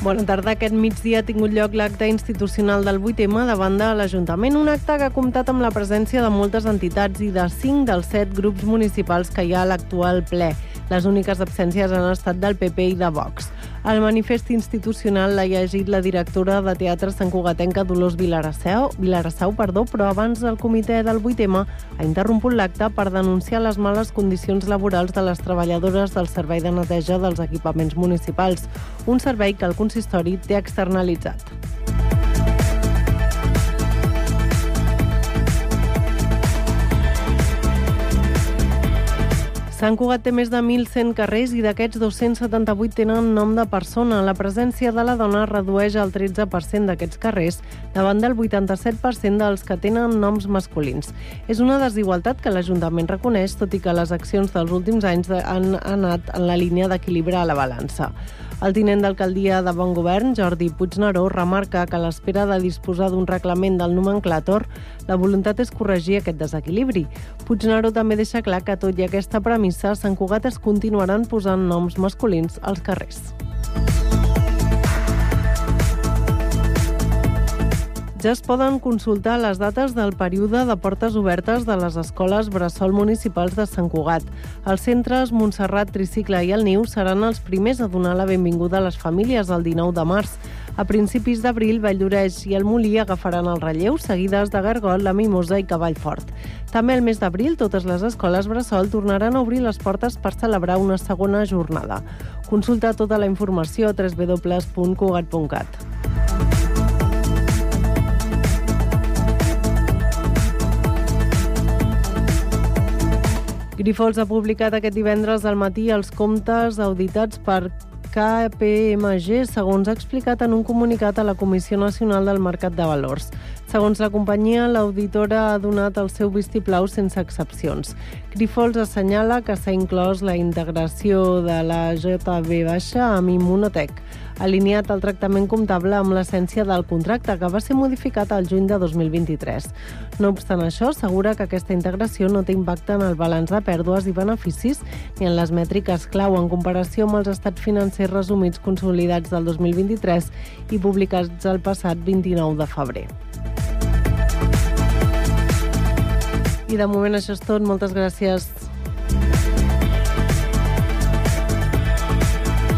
Bona tarda. Aquest migdia ha tingut lloc l'acte institucional del 8M davant de l'Ajuntament, un acte que ha comptat amb la presència de moltes entitats i de 5 dels 7 grups municipals que hi ha a l'actual ple. Les úniques absències han estat del PP i de Vox. El manifest institucional l'ha llegit la directora de Teatre Sant Cugatenca, Dolors Vilarassau, Vilarassau perdó, però abans el comitè del 8M ha interromput l'acte per denunciar les males condicions laborals de les treballadores del servei de neteja dels equipaments municipals, un servei que el consistori té externalitzat. Sant Cugat més de 1.100 carrers i d'aquests 278 tenen nom de persona. La presència de la dona redueix el 13% d'aquests carrers davant del 87% dels que tenen noms masculins. És una desigualtat que l'Ajuntament reconeix, tot i que les accions dels últims anys han anat en la línia d'equilibrar la balança. El tinent d'alcaldia de Bon Govern, Jordi Puigneró, remarca que a l'espera de disposar d'un reglament del nomenclàtor, la voluntat és corregir aquest desequilibri. Puigneró també deixa clar que, tot i aquesta premissa, Sant Cugat es continuaran posant noms masculins als carrers. Ja es poden consultar les dates del període de portes obertes de les escoles Bressol municipals de Sant Cugat. Els centres Montserrat, Tricicle i el Niu seran els primers a donar la benvinguda a les famílies el 19 de març. A principis d'abril, Valldoreix i el Molí agafaran el relleu, seguides de Gargot, la Mimosa i Cavallfort. També el mes d'abril, totes les escoles Bressol tornaran a obrir les portes per celebrar una segona jornada. Consulta tota la informació a www.cugat.cat. Grifols ha publicat aquest divendres al matí els comptes auditats per KPMG, segons ha explicat en un comunicat a la Comissió Nacional del Mercat de Valors. Segons la companyia, l'auditora ha donat el seu vistiplau sense excepcions. Grifols assenyala que s'ha inclòs la integració de la JB baixa amb Immunotech alineat el tractament comptable amb l'essència del contracte, que va ser modificat al juny de 2023. No obstant això, assegura que aquesta integració no té impacte en el balanç de pèrdues i beneficis ni en les mètriques clau en comparació amb els estats financers resumits consolidats del 2023 i publicats el passat 29 de febrer. I de moment això és tot. Moltes gràcies.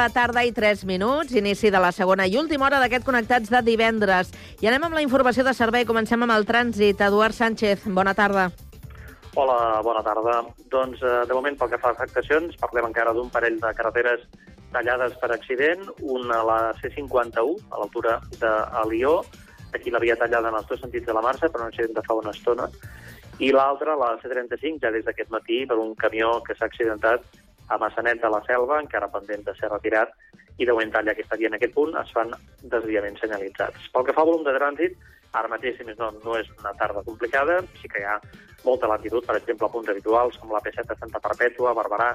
La tarda i 3 minuts, inici de la segona i última hora d'aquest Connectats de divendres. I anem amb la informació de servei. Comencem amb el trànsit. Eduard Sánchez, bona tarda. Hola, bona tarda. Doncs, eh, de moment, pel que fa a afectacions, parlem encara d'un parell de carreteres tallades per accident, una a la C51, a l'altura de Lió, aquí la via tallada en els dos sentits de la marxa, per un accident de fa una estona, i l'altra, la C35, ja des d'aquest matí, per un camió que s'ha accidentat a Massanet de la Selva, encara pendent de ser retirat, i de moment talla que estaria en aquest punt, es fan desviaments senyalitzats. Pel que fa al volum de trànsit, ara mateix, si més no, no és una tarda complicada, sí que hi ha molta latitud, per exemple, a punts habituals, com la P7 de Santa Perpètua, Barberà,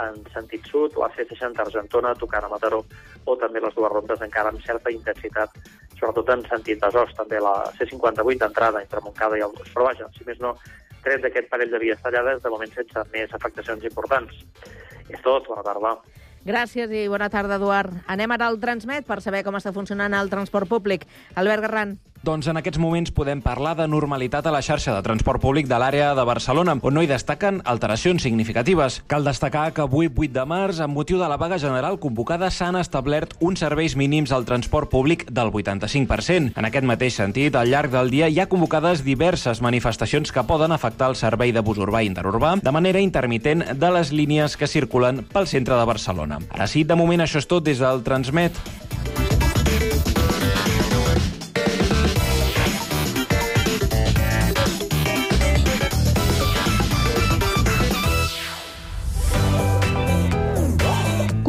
en sentit sud, la C60 Argentona, tocant a Mataró, o també les dues rondes encara amb certa intensitat, sobretot en sentit besòs, també la C58 d'entrada entre Montcada i el Però vaja, si més no, tret d'aquest parell de vies tallades, de moment sense més afectacions importants. És tot, bona tarda. Gràcies i bona tarda, Eduard. Anem ara al Transmet per saber com està funcionant el transport públic. Albert Garran. Doncs en aquests moments podem parlar de normalitat a la xarxa de transport públic de l'àrea de Barcelona, on no hi destaquen alteracions significatives. Cal destacar que avui, 8 de març, amb motiu de la vaga general convocada, s'han establert uns serveis mínims al transport públic del 85%. En aquest mateix sentit, al llarg del dia hi ha convocades diverses manifestacions que poden afectar el servei de bus urbà i interurbà de manera intermitent de les línies que circulen pel centre de Barcelona. Ara sí, de moment això és tot des del Transmet.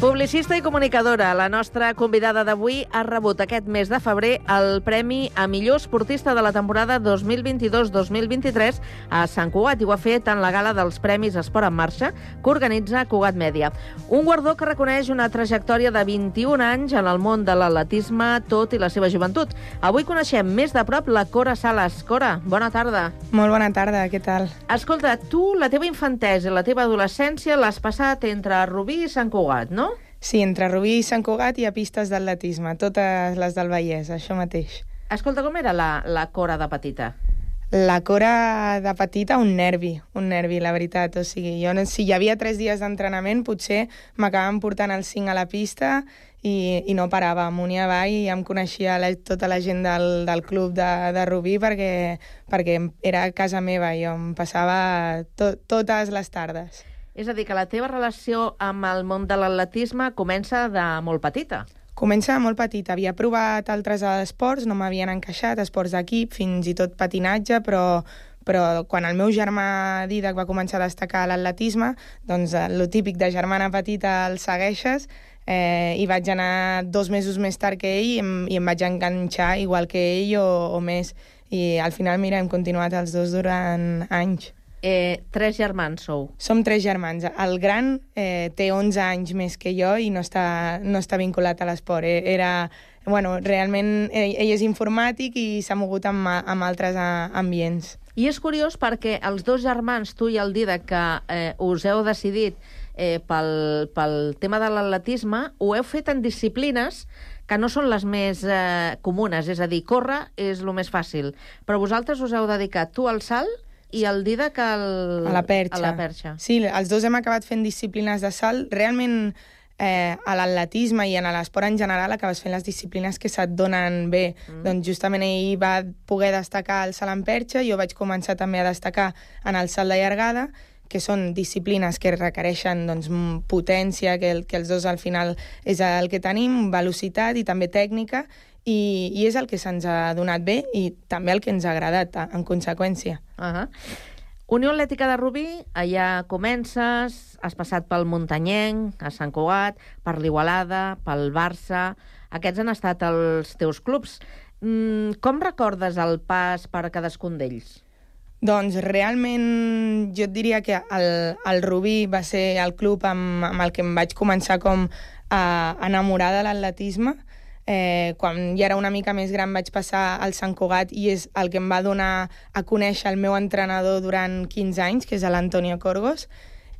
Publicista i comunicadora, la nostra convidada d'avui ha rebut aquest mes de febrer el Premi a millor esportista de la temporada 2022-2023 a Sant Cugat i ho ha fet en la gala dels Premis Esport en Marxa que organitza Cugat Mèdia. Un guardó que reconeix una trajectòria de 21 anys en el món de l'atletisme, tot i la seva joventut. Avui coneixem més de prop la Cora Sales. Cora, bona tarda. Molt bona tarda, què tal? Escolta, tu la teva infantesa i la teva adolescència l'has passat entre Rubí i Sant Cugat, no? Sí, entre Rubí i Sant Cugat hi ha pistes d'atletisme, totes les del Vallès, això mateix. Escolta, com era la, la Cora de petita? La Cora de petita, un nervi, un nervi, la veritat. O sigui, jo, si hi havia tres dies d'entrenament, potser m'acabaven portant el 5 a la pista i, i no parava, amunt i avall, i em coneixia la, tota la gent del, del club de, de Rubí perquè, perquè era casa meva, jo em passava to, totes les tardes. És a dir, que la teva relació amb el món de l'atletisme comença de molt petita. Comença molt petita. Havia provat altres esports, no m'havien encaixat, esports d'equip, fins i tot patinatge, però, però quan el meu germà Didac va començar a destacar l'atletisme, doncs eh, lo típic de germana petita el segueixes, eh, i vaig anar dos mesos més tard que ell i em, i em vaig enganxar igual que ell o, o més. I al final, mira, hem continuat els dos durant anys. Eh, tres germans sou. Som tres germans. El gran eh, té 11 anys més que jo i no està, no està vinculat a l'esport. Eh, Era, bueno, realment ell, ell és informàtic i s'ha mogut amb, amb altres eh, ambients. I és curiós perquè els dos germans, tu i el Didac, que eh, us heu decidit eh, pel, pel tema de l'atletisme, ho heu fet en disciplines que no són les més eh, comunes, és a dir, córrer és el més fàcil. Però vosaltres us heu dedicat tu al salt i el Didac al... A la perxa. A la perxa. Sí, els dos hem acabat fent disciplines de salt. Realment, eh, a l'atletisme i en l'esport en general acabes fent les disciplines que se't donen bé. Mm. Doncs justament ell va poder destacar el salt en perxa, jo vaig començar també a destacar en el salt de llargada, que són disciplines que requereixen doncs, potència, que, el, que els dos al final és el que tenim, velocitat i també tècnica, i, i és el que se'ns ha donat bé i també el que ens ha agradat, en conseqüència. Uh -huh. Unió Atlètica de Rubí, allà comences, has passat pel Muntanyenc, a Sant Cugat, per l'Igualada, pel Barça... Aquests han estat els teus clubs. Mm, com recordes el pas per cadascun d'ells? Doncs realment jo et diria que el, el Rubí va ser el club amb, amb el que em vaig començar com a enamorar de l'atletisme. Eh, quan ja era una mica més gran vaig passar al Sant Cugat i és el que em va donar a conèixer el meu entrenador durant 15 anys, que és l'Antonio Corgos.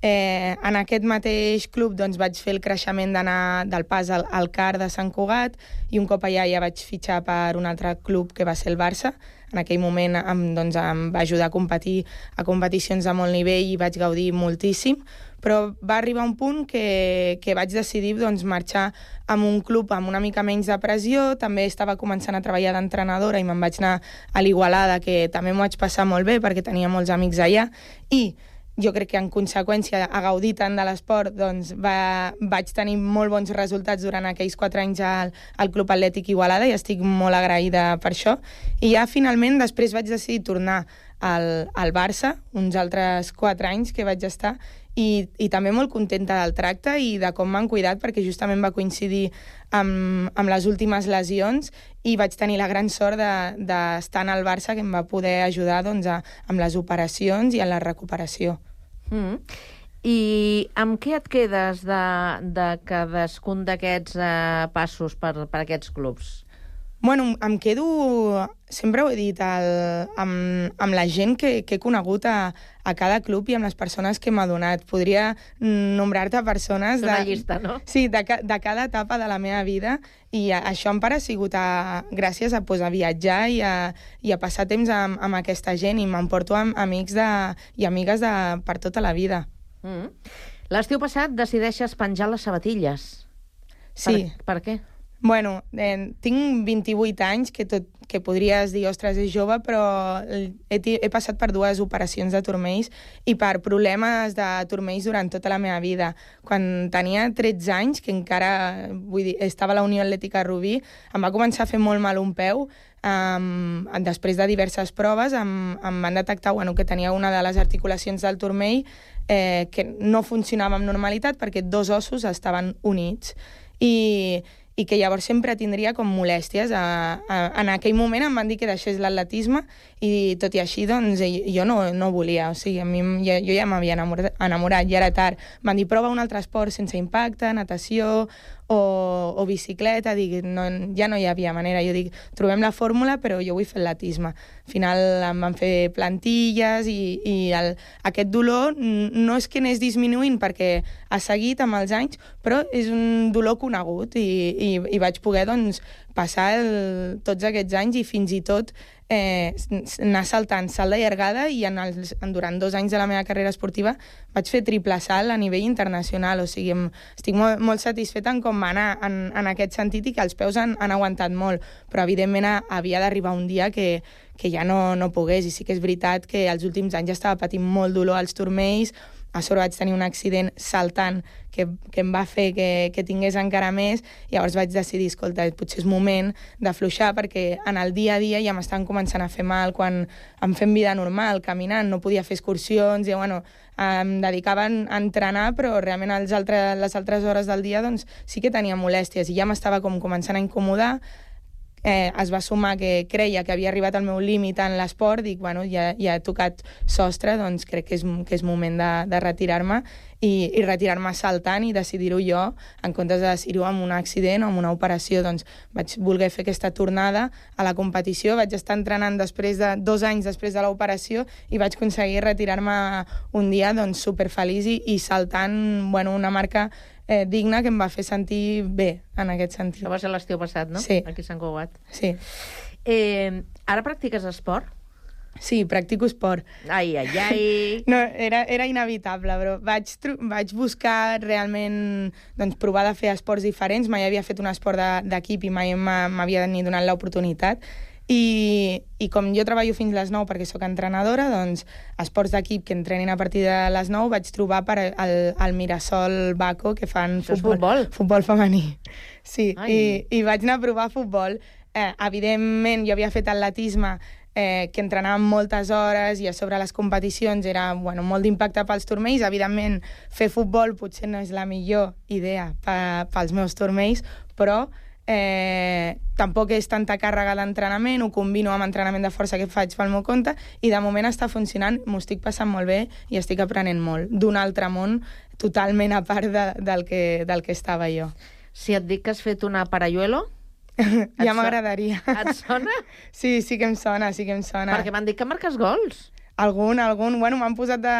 Eh, en aquest mateix club doncs, vaig fer el creixement d'anar del pas al, al CAR de Sant Cugat i un cop allà ja vaig fitxar per un altre club que va ser el Barça. En aquell moment em, doncs, em va ajudar a competir a competicions de molt nivell i vaig gaudir moltíssim, però va arribar un punt que, que vaig decidir doncs, marxar amb un club amb una mica menys de pressió, també estava començant a treballar d'entrenadora i me'n vaig anar a l'Igualada, que també m'ho vaig passar molt bé perquè tenia molts amics allà, i jo crec que en conseqüència a gaudir tant de l'esport doncs va, vaig tenir molt bons resultats durant aquells quatre anys al, al Club Atlètic Igualada i estic molt agraïda per això. I ja finalment després vaig decidir tornar al, al Barça, uns altres quatre anys que vaig estar, i, i també molt contenta del tracte i de com m'han cuidat perquè justament va coincidir amb, amb les últimes lesions i vaig tenir la gran sort d'estar de, d'estar en el Barça que em va poder ajudar doncs, a, amb les operacions i en la recuperació. Mm. I amb què et quedes de, de cadascun d'aquests eh, passos per, per aquests clubs? Bueno, em quedo, sempre ho he dit, el, amb, amb la gent que, que he conegut a, a cada club i amb les persones que m'ha donat. Podria nombrar-te persones... És una de, llista, no? Sí, de, de cada etapa de la meva vida i a, això em pare ha sigut a, gràcies a, pues, a viatjar i a, i a passar temps amb, amb aquesta gent i m'emporto amb amics de, i amigues de, per tota la vida. Mm. L'estiu passat decideixes penjar les sabatilles. Sí. Per, per què? Bueno, eh, tinc 28 anys, que, tot, que podries dir, ostres, és jove, però he, he passat per dues operacions de turmells i per problemes de turmells durant tota la meva vida. Quan tenia 13 anys, que encara vull dir, estava a la Unió Atlètica Rubí, em va començar a fer molt mal un peu, um, després de diverses proves em, em van detectar bueno, que tenia una de les articulacions del turmell eh, que no funcionava amb normalitat perquè dos ossos estaven units. I, i que llavors sempre tindria com molèsties. A, a, en aquell moment em van dir que deixés l'atletisme i tot i així doncs, jo no, no volia. O sigui, a mi, jo, jo ja m'havia enamorat, enamorat, ja era tard. Van dir prova un altre esport sense impacte, natació o, o bicicleta. Dic, no, ja no hi havia manera. Jo dic, trobem la fórmula, però jo vull fer atletisme. Al final em van fer plantilles i, i el, aquest dolor no és que anés disminuint perquè ha seguit amb els anys, però és un dolor conegut i, i, i vaig poder doncs, passar el, tots aquests anys i fins i tot eh, anar saltant salt de llargada i en els, en, durant dos anys de la meva carrera esportiva vaig fer triple salt a nivell internacional, o sigui, em, estic molt, molt satisfeta en com va anar en, en aquest sentit i que els peus han, han aguantat molt, però evidentment ha- havia d'arribar un dia que, que ja no, no pogués, i sí que és veritat que els últims anys estava patint molt dolor als turmells, a sobre vaig tenir un accident saltant que, que em va fer que, que tingués encara més, llavors vaig decidir, escolta, potser és moment d'afluixar perquè en el dia a dia ja m'estan començant a fer mal quan em fem vida normal, caminant, no podia fer excursions, i bueno, em dedicava a entrenar, però realment els altres, les altres hores del dia doncs, sí que tenia molèsties i ja m'estava com començant a incomodar, eh, es va sumar que creia que havia arribat al meu límit en l'esport, dic, bueno, ja, ja he tocat sostre, doncs crec que és, que és moment de, de retirar-me i, i retirar-me saltant i decidir-ho jo, en comptes de decidir-ho amb un accident o amb una operació, doncs vaig voler fer aquesta tornada a la competició, vaig estar entrenant després de dos anys després de l'operació i vaig aconseguir retirar-me un dia doncs, superfeliç i, i saltant bueno, una marca eh, digna que em va fer sentir bé, en aquest sentit. Això va ser l'estiu passat, no? Sí. Aquí a Sant Cugat. Sí. Eh, ara practiques esport? Sí, practico esport. Ai, ai, ai. No, era, era inevitable, però vaig, vaig buscar realment doncs, provar de fer esports diferents. Mai havia fet un esport de- d'equip i mai m'ha- m'havia ni donat l'oportunitat. I, I com jo treballo fins les 9 perquè sóc entrenadora, doncs esports d'equip que entrenin a partir de les 9 vaig trobar per al, al Mirasol Baco, que fan Això és futbol? futbol femení. Sí, Ai. i, i vaig anar a provar futbol. Eh, evidentment, jo havia fet atletisme eh, que entrenàvem moltes hores i a sobre les competicions era bueno, molt d'impacte pels turmells. Evidentment, fer futbol potser no és la millor idea pels meus turmells, però eh, tampoc és tanta càrrega d'entrenament, ho combino amb entrenament de força que faig pel meu compte i de moment està funcionant, m'ho estic passant molt bé i estic aprenent molt d'un altre món totalment a part de, del, que, del que estava jo. Si et dic que has fet una parayuelo, ja m'agradaria. et sona? Sí, sí que em sona, sí que em sona. Perquè m'han dit que marques gols. Algun, algun, bueno, m'han posat de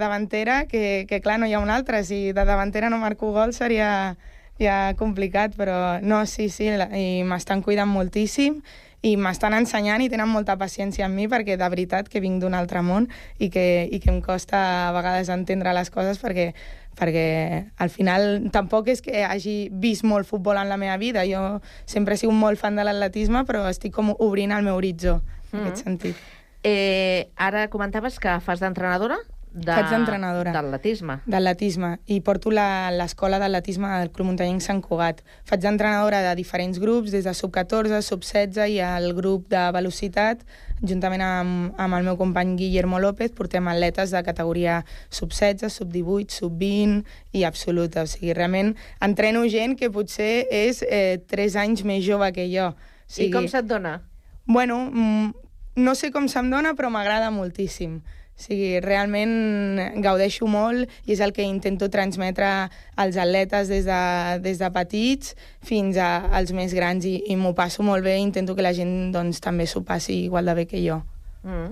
davantera, que, que clar, no hi ha un altre. Si de davantera no marco gol seria ja complicat, però no, sí, sí, la- i m'estan cuidant moltíssim i m'estan ensenyant i tenen molta paciència amb mi perquè de veritat que vinc d'un altre món i que, i que em costa a vegades entendre les coses perquè, perquè al final tampoc és que hagi vist molt futbol en la meva vida. Jo sempre he sigut molt fan de l'atletisme, però estic com obrint el meu horitzó, en Mm. aquest sentit. Eh, ara comentaves que fas d'entrenadora de... Faig d'entrenadora. D'atletisme. d'atletisme i porto la- l'escola d'atletisme del Club Muntanyenc Sant Cugat. Faig d'entrenadora de diferents grups, des de sub-14, sub-16 i el grup de velocitat, juntament amb, amb el meu company Guillermo López, portem atletes de categoria sub-16, sub-18, sub-20 i absoluta. O sigui, realment entreno gent que potser és eh, 3 anys més jove que jo. O I com se't dona? Bueno, mm, no sé com se'm dona, però m'agrada moltíssim. O sigui, realment gaudeixo molt i és el que intento transmetre als atletes des de, des de petits fins a, als més grans i, i m'ho passo molt bé i intento que la gent doncs, també s'ho passi igual de bé que jo. Mm.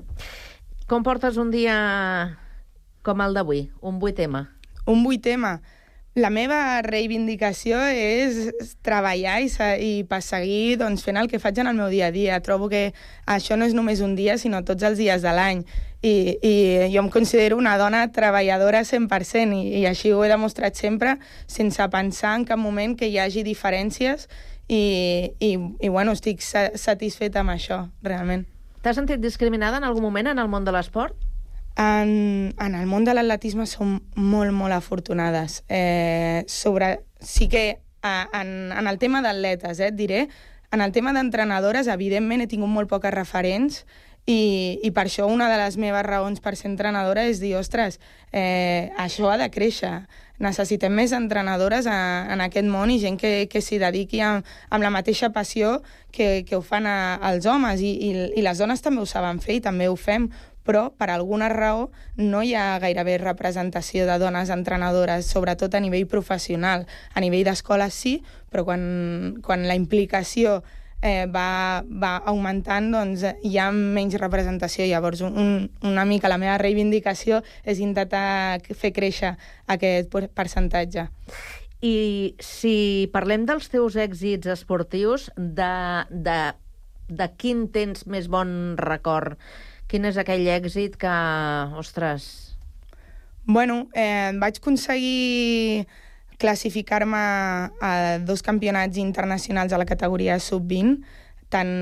Com portes un dia com el d'avui, un 8M? Un 8M? La meva reivindicació és treballar i, i perseguir doncs, fent el que faig en el meu dia a dia. Trobo que això no és només un dia, sinó tots els dies de l'any. I, I jo em considero una dona treballadora 100% i, i així ho he demostrat sempre, sense pensar en cap moment que hi hagi diferències i, i, i bueno, estic satisfeta amb això, realment. T'has sentit discriminada en algun moment en el món de l'esport? En, en el món de l'atletisme som molt, molt afortunades. Eh, sobre, sí que a, en, en el tema d'atletes, eh, et diré, en el tema d'entrenadores, evidentment, he tingut molt poques referents i, i per això una de les meves raons per ser entrenadora és dir, ostres, eh, això ha de créixer. Necessitem més entrenadores a, en aquest món i gent que, que s'hi dediqui amb, amb la mateixa passió que, que ho fan a, als homes. I, i, I les dones també ho saben fer i també ho fem però per alguna raó no hi ha gairebé representació de dones entrenadores, sobretot a nivell professional. A nivell d'escola sí, però quan, quan la implicació eh, va, va augmentant, doncs hi ha menys representació. Llavors, un, una mica la meva reivindicació és intentar fer créixer aquest percentatge. I si parlem dels teus èxits esportius, de, de, de quin tens més bon record? Quin és aquell èxit que, ostres... Bueno, eh, vaig aconseguir classificar-me a dos campionats internacionals a la categoria sub-20, tant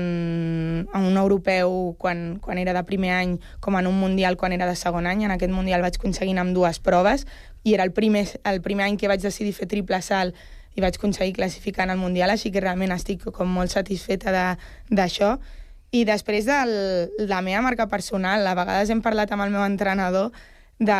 en un europeu quan, quan era de primer any com en un mundial quan era de segon any. En aquest mundial vaig aconseguir amb dues proves i era el primer, el primer any que vaig decidir fer triple salt i vaig aconseguir classificar en el Mundial, així que realment estic com molt satisfeta d'això. I després de la meva marca personal, a vegades hem parlat amb el meu entrenador de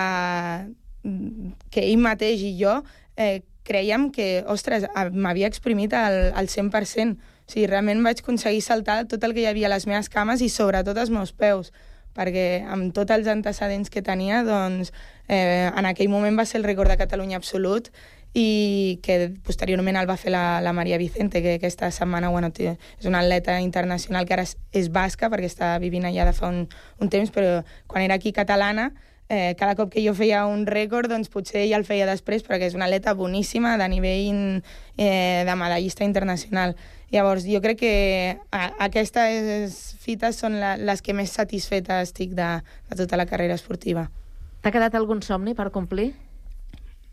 que ell mateix i jo eh, creiem que, ostres, m'havia exprimit al, al 100%. O sigui, realment vaig aconseguir saltar tot el que hi havia a les meves cames i sobretot els meus peus, perquè amb tots els antecedents que tenia, doncs, eh, en aquell moment va ser el rècord de Catalunya absolut i que posteriorment el va fer la, la Maria Vicente, que aquesta setmana bueno, és una atleta internacional que ara és, és basca perquè està vivint allà de fa un, un temps, però quan era aquí catalana, eh, cada cop que jo feia un rècord, doncs potser ella el feia després, perquè és una atleta boníssima de nivell eh, de medallista internacional. Llavors, jo crec que a, aquestes fites són la, les que més satisfeta estic de, de tota la carrera esportiva. T'ha quedat algun somni per complir?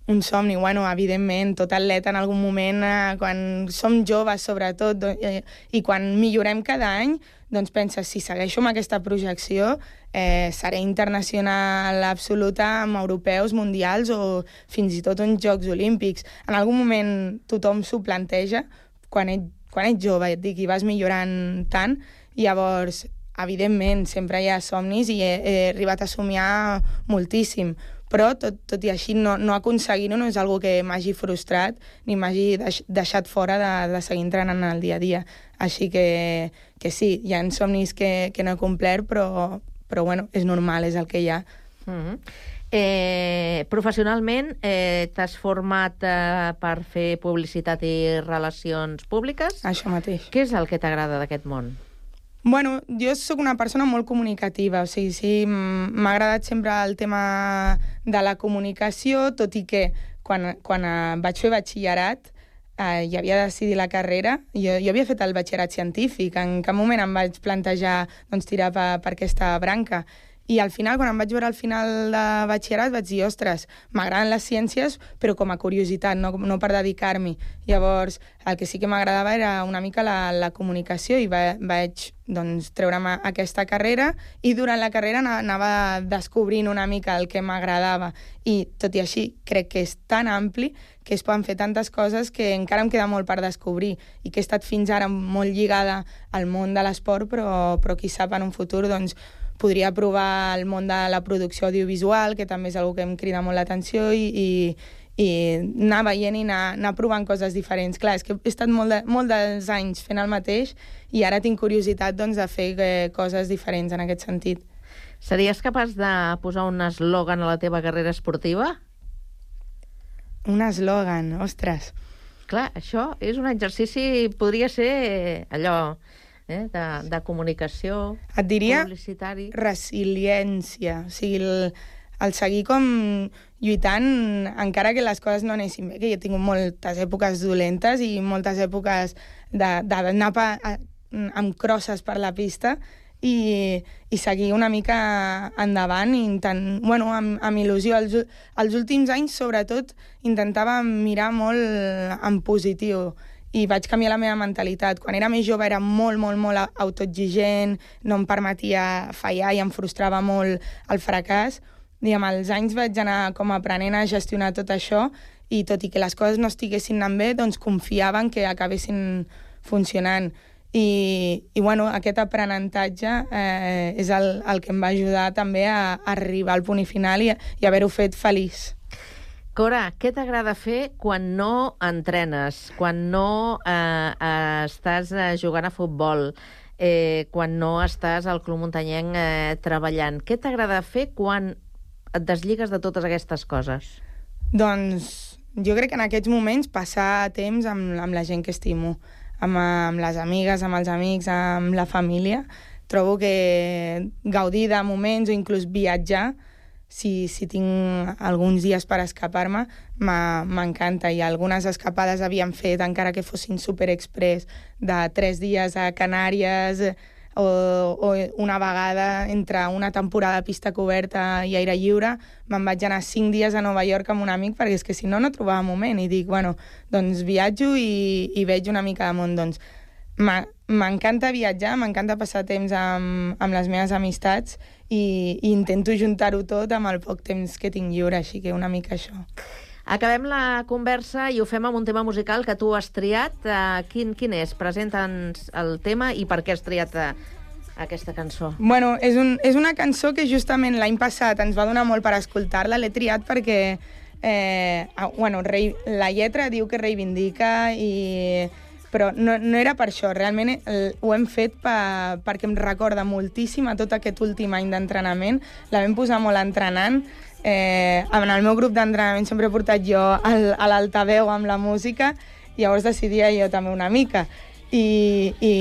Un somni, bueno, evidentment, tot atleta en algun moment, eh, quan som joves sobretot, eh, i quan millorem cada any, doncs pensa, si segueixo amb aquesta projecció, eh, seré internacional absoluta amb europeus, mundials o fins i tot uns Jocs Olímpics. En algun moment tothom s'ho planteja, quan ets, quan ets jove, et dic, i vas millorant tant, llavors, evidentment, sempre hi ha somnis i he, he arribat a somiar moltíssim, però tot, tot i així no, no aconseguir-ho no és algo que m'hagi frustrat ni m'hagi deix, deixat fora de, de seguir entrenant en el dia a dia. Així que, que sí, hi ha somnis que, que no he complert, però, però bueno, és normal, és el que hi ha. Mm -hmm. eh, professionalment, eh, t'has format eh, per fer publicitat i relacions públiques? Això mateix. Què és el que t'agrada d'aquest món? Bueno, jo sóc una persona molt comunicativa, o sigui, sí, m'ha agradat sempre el tema de la comunicació, tot i que quan, quan vaig fer batxillerat eh, i havia de decidir la carrera, jo, jo havia fet el batxillerat científic, en cap moment em vaig plantejar doncs, tirar per, per aquesta branca. I al final, quan em vaig veure al final de batxillerat, vaig dir, ostres, m'agraden les ciències, però com a curiositat, no, no per dedicar-m'hi. Llavors, el que sí que m'agradava era una mica la, la comunicació i va, vaig doncs, treure'm aquesta carrera i durant la carrera anava descobrint una mica el que m'agradava. I, tot i així, crec que és tan ampli que es poden fer tantes coses que encara em queda molt per descobrir i que he estat fins ara molt lligada al món de l'esport, però, però qui sap en un futur, doncs, podria provar el món de la producció audiovisual, que també és una que em crida molt l'atenció, i, i, i anar veient i anar, anar provant coses diferents. Clar, és que he estat molt, de, molt dels anys fent el mateix i ara tinc curiositat doncs, de fer eh, coses diferents en aquest sentit. Series capaç de posar un eslògan a la teva carrera esportiva? Un eslògan, ostres. Clar, això és un exercici, podria ser eh, allò eh, de, de comunicació, Et diria publicitari. resiliència. O sigui, el, el seguir com lluitant encara que les coses no anessin bé, que jo he tingut moltes èpoques dolentes i moltes èpoques d'anar amb crosses per la pista i, i seguir una mica endavant i intent, bueno, amb, amb il·lusió. Els, els últims anys, sobretot, intentava mirar molt en positiu i vaig canviar la meva mentalitat. Quan era més jove era molt, molt, molt autoexigent, no em permetia fallar i em frustrava molt el fracàs. I amb els anys vaig anar com aprenent a gestionar tot això i tot i que les coses no estiguessin anant bé, doncs confiava en que acabessin funcionant. I, i bueno, aquest aprenentatge eh, és el, el que em va ajudar també a, a arribar al punt final i, i haver-ho fet feliç. Cora, què t'agrada fer quan no entrenes, quan no eh, eh, estàs eh, jugant a futbol, eh, quan no estàs al Club Muntanyenc eh, treballant? Què t'agrada fer quan et desligues de totes aquestes coses? Doncs jo crec que en aquests moments passar temps amb, amb la gent que estimo, amb, amb les amigues, amb els amics, amb la família. Trobo que gaudir de moments o inclús viatjar, si, si tinc alguns dies per escapar-me, m'encanta. I algunes escapades havíem fet, encara que fossin super express, de tres dies a Canàries, o, o una vegada entre una temporada de pista coberta i aire lliure me'n vaig anar cinc dies a Nova York amb un amic perquè és que si no no trobava moment i dic, bueno, doncs viatjo i, i veig una mica de món doncs m'encanta viatjar, m'encanta passar temps amb, amb les meves amistats i, i intento juntar-ho tot amb el poc temps que tinc lliure, així que una mica això. Acabem la conversa i ho fem amb un tema musical que tu has triat. Uh, quin, quin és? Presenta'ns el tema i per què has triat uh, aquesta cançó. Bueno, és, un, és una cançó que justament l'any passat ens va donar molt per escoltar-la. L'he triat perquè eh, ah, bueno, rei, la lletra diu que reivindica i però no, no era per això, realment el, ho hem fet pa, perquè em recorda moltíssim a tot aquest últim any d'entrenament, la vam posar molt entrenant, eh, en el meu grup d'entrenament sempre he portat jo al, a l'altaveu amb la música, i llavors decidia jo també una mica. I, i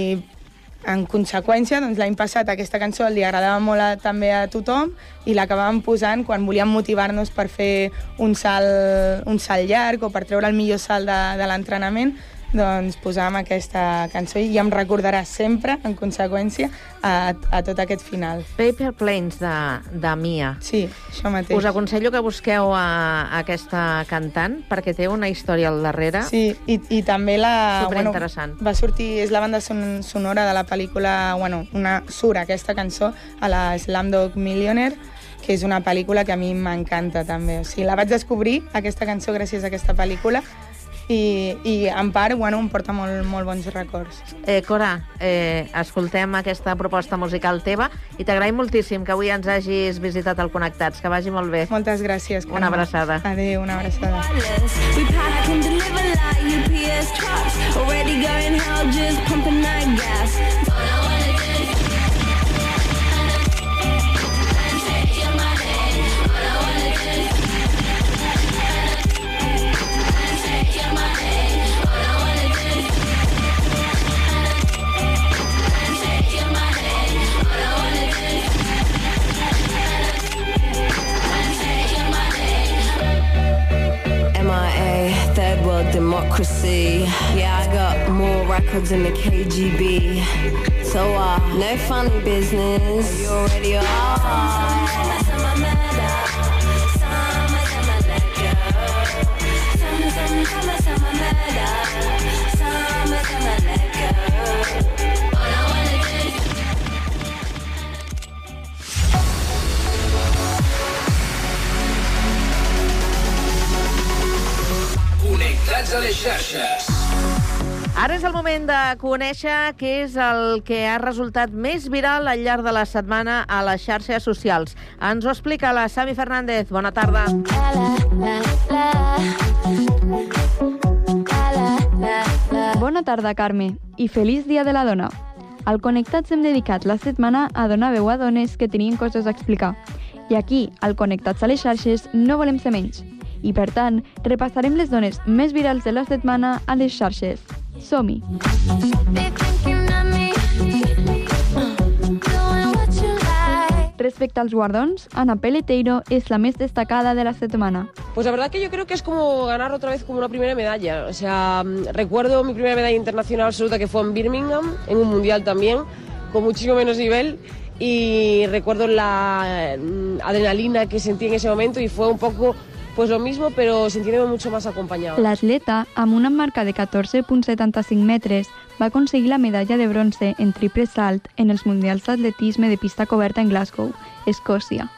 en conseqüència, doncs, l'any passat aquesta cançó li agradava molt a, també a tothom i l'acabàvem posant quan volíem motivar-nos per fer un salt, un salt llarg o per treure el millor salt de, de l'entrenament, doncs posàvem aquesta cançó i em recordarà sempre, en conseqüència, a, a tot aquest final. Paper Planes de, de Mia. Sí, això mateix. Us aconsello que busqueu a, a aquesta cantant perquè té una història al darrere. Sí, i, i també la... Superinteressant. Bueno, va sortir, és la banda son, sonora de la pel·lícula, bueno, una, surt aquesta cançó a la Slamdog Millionaire, que és una pel·lícula que a mi m'encanta també. O sigui, la vaig descobrir, aquesta cançó, gràcies a aquesta pel·lícula, i, i en part, bueno, em porta molt, molt bons records. Eh, Cora, eh, escoltem aquesta proposta musical teva i t'agraïm moltíssim que avui ens hagis visitat al Connectats. Que vagi molt bé. Moltes gràcies. Una abraçada. Adéu, una abraçada. Already going hell, just pumping that gas. Democracy. Yeah, I got more records than the KGB. So, uh, no funny business. You already are. Connectats a les xarxes. Ara és el moment de conèixer què és el que ha resultat més viral al llarg de la setmana a les xarxes socials. Ens ho explica la Sami Fernández. Bona tarda. Bona tarda, Carme, i feliç Dia de la Dona. Al Connectats hem dedicat la setmana a donar veu a dones que tenien coses a explicar. I aquí, al Connectats a les xarxes, no volem ser menys. I per tant, repassarem les dones més virals de la setmana a les xarxes. Som-hi! Respecte als guardons, Ana Peleteiro és la més destacada de la setmana. Pues la verdad que yo creo que es como ganar otra vez como una primera medalla. O sea, mm, recuerdo mi primera medalla internacional absoluta que fue en Birmingham, en un mundial también, con muchísimo menos nivel. Y recuerdo la mm, adrenalina que sentí en ese momento y fue un poco pues lo mismo, pero sintiéndome mucho más acompañada. L'atleta, amb una marca de 14,75 metres, va aconseguir la medalla de bronze en triple salt en els Mundials d'Atletisme de pista coberta en Glasgow, Escòcia.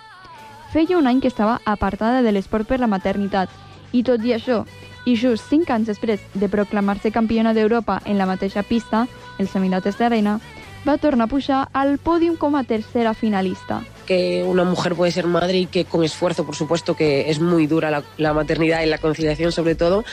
Feia un any que estava apartada de l'esport per la maternitat, i tot i això, i just 5 anys després de proclamar-se campiona d'Europa en la mateixa pista, els Emirates d'Arena, va tornar a pujar al pòdium com a tercera finalista. que una mujer puede ser madre y que con esfuerzo, por supuesto, que es muy dura la, la maternidad y la conciliación sobre todo,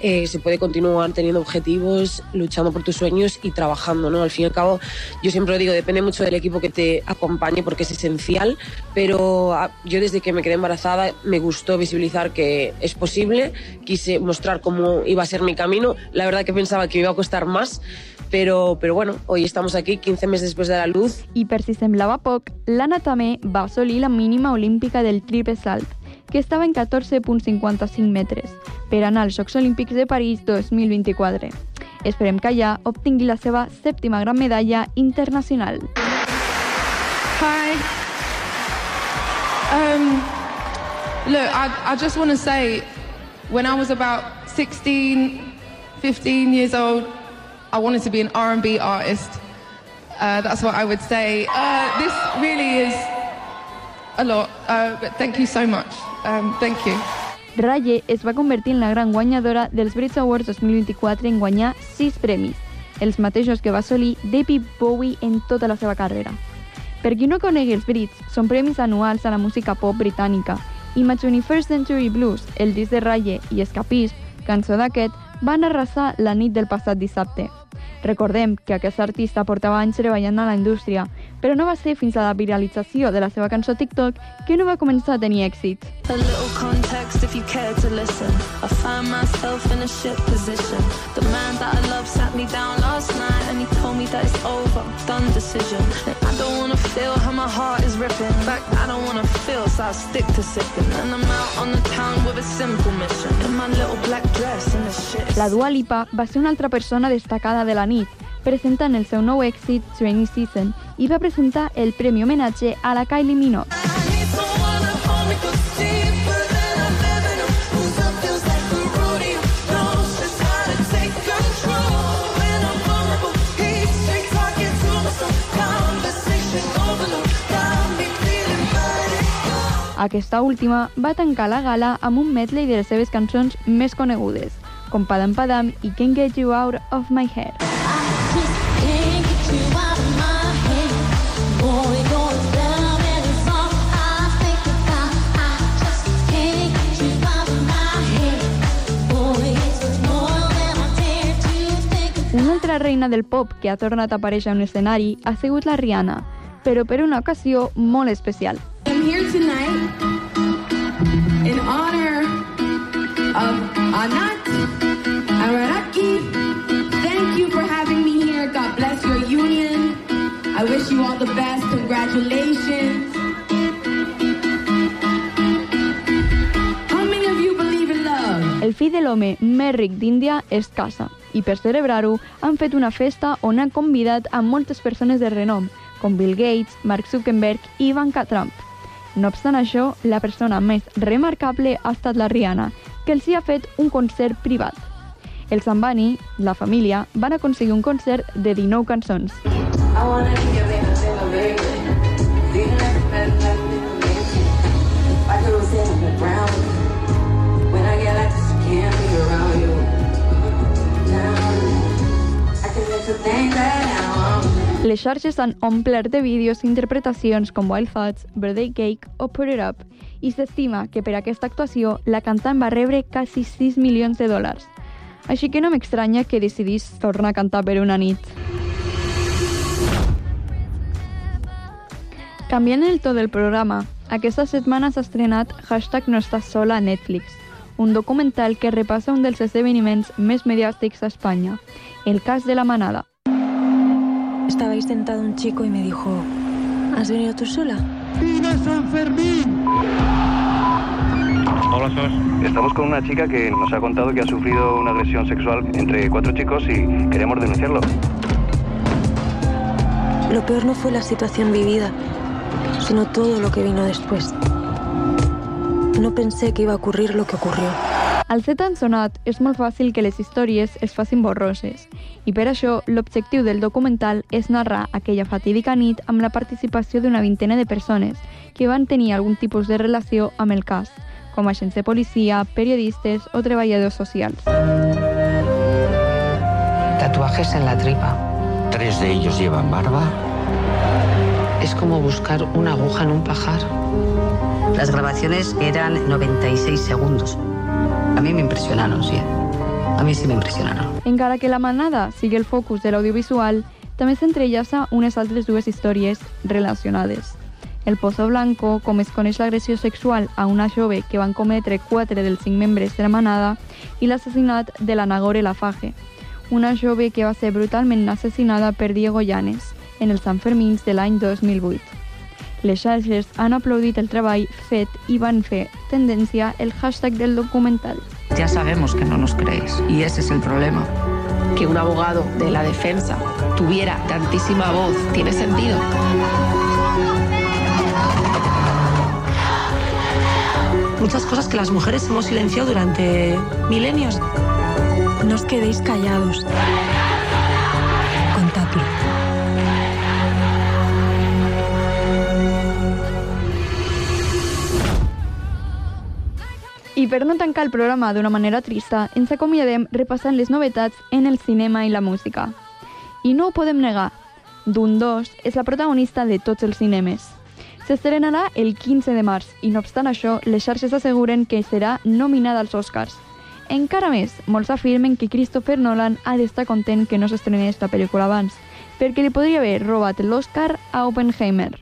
eh, se puede continuar teniendo objetivos, luchando por tus sueños y trabajando, ¿no? Al fin y al cabo, yo siempre lo digo, depende mucho del equipo que te acompañe porque es esencial, pero ah, yo desde que me quedé embarazada me gustó visibilizar que es posible, quise mostrar cómo iba a ser mi camino, la verdad que pensaba que me iba a costar más, pero, pero bueno, hoy estamos aquí 15 meses después de la luz I per si semblava poc, l'Anna també va assolir la mínima olímpica del triple salt, que estava en 14,55 metres, per anar als Jocs Olímpics de París 2024. Esperem que allà obtingui la seva sèptima gran medalla internacional. Hi. Um, look, I, I just want to say, when I was about 16, 15 years old, I wanted to be an R&B artist. Uh, that's what I would say. Uh, this really is a lot, uh, but thank you so much. Um, thank you. Raye es va convertir en la gran guanyadora dels Brit Awards 2024 en guanyar 6 premis, els mateixos que va assolir David Bowie en tota la seva carrera. Per qui no conegui els Brits, són premis anuals a la música pop britànica i My 21st Century Blues, el disc de Raye i Escapism, cançó d'aquest, van arrasar la nit del passat dissabte. Recordem que aquest artista portava anys treballant a la indústria, però no va ser fins a la viralització de la seva cançó TikTok que no va començar a tenir èxit. A little context if you care to listen. I find myself in a shit position. The man that I love sat me down last night and he told me that it's over, done decision. And I don't wanna feel how my heart is ripping. In fact, I don't wanna feel, so I stick to sipping. And I'm out on the town with a simple mission. In my little black dress and the shit. La Dua Lipa va ser una altra persona destacada de la nit, presentant el seu nou èxit, Rainy Season, i va presentar el premi homenatge a la Kylie Minogue. Aquesta última va tancar la gala amb un medley de les seves cançons més conegudes, com Padam Padam i Can't Get You Out of My Head. Una altra reina del pop que ha tornat a aparèixer a un escenari ha sigut la Rihanna, però per una ocasió molt especial. I'm here tonight in honor of Anat Araraki. Thank you for having me here. God bless your union. I wish you all the best. Congratulations. El fill de l'home més ric d'Índia es casa i per celebrar-ho han fet una festa on han convidat a moltes persones de renom, com Bill Gates, Mark Zuckerberg i Ivanka Trump. No obstant això, la persona més remarcable ha estat la Rihanna, que els hi ha fet un concert privat. Els Ambani, la família, van aconseguir un concert de 19 cançons. I Les xarxes han omplert de vídeos i interpretacions com Wild Thoughts, Birthday Cake o Put It Up, i s'estima que per aquesta actuació la cantant va rebre quasi 6 milions de dòlars. Així que no m'estranya que decidís tornar a cantar per una nit. Canviant el to del programa, aquesta setmana s'ha estrenat Hashtag no estàs sola a Netflix, un documental que repassa un dels esdeveniments més mediàtics a Espanya, el cas de la manada. Estaba ahí sentado un chico y me dijo, ¿has venido tú sola? ¡Viva San Fermín! Hola, Sos. Estamos con una chica que nos ha contado que ha sufrido una agresión sexual entre cuatro chicos y queremos denunciarlo. Lo peor no fue la situación vivida, sino todo lo que vino después. No pensé que iba a ocurrir lo que ocurrió. Al ser tan sonat, és molt fàcil que les històries es facin borroses. I per això, l'objectiu del documental és narrar aquella fatídica nit amb la participació d'una vintena de persones que van tenir algun tipus de relació amb el cas, com agents de policia, periodistes o treballadors socials. Tatuajes en la tripa. Tres de ellos llevan barba. Es como buscar una aguja en un pajar. Las grabaciones eran 96 segundos. A mí me impresionaron, sí. A mí sí me impresionaron. Encara que la manada sigui el focus de l'audiovisual, també s'entrellaça unes altres dues històries relacionades. El Pozo Blanco, com es coneix l'agressió sexual a una jove que van cometre quatre dels cinc membres de la manada, i l'assassinat de la Nagore Lafaje, una jove que va ser brutalment assassinada per Diego Llanes en els Sanfermins de l'any 2008. Les xarxes han aplaudit el treball fet i van fer tendència el hashtag del documental. Ya sabemos que no nos crees y ese es el problema. Que un abogado de la defensa tuviera tantísima voz, ¿tiene sentido? Muchas cosas que las mujeres hemos silenciado durante milenios. No os quedéis callados. I per no tancar el programa d'una manera trista, ens acomiadem repassant les novetats en el cinema i la música. I no ho podem negar, Dune 2 és la protagonista de tots els cinemes. S'estrenarà el 15 de març i, no obstant això, les xarxes asseguren que serà nominada als Oscars. Encara més, molts afirmen que Christopher Nolan ha d'estar content que no s'estrenés la pel·lícula abans, perquè li podria haver robat l'Oscar a Oppenheimer.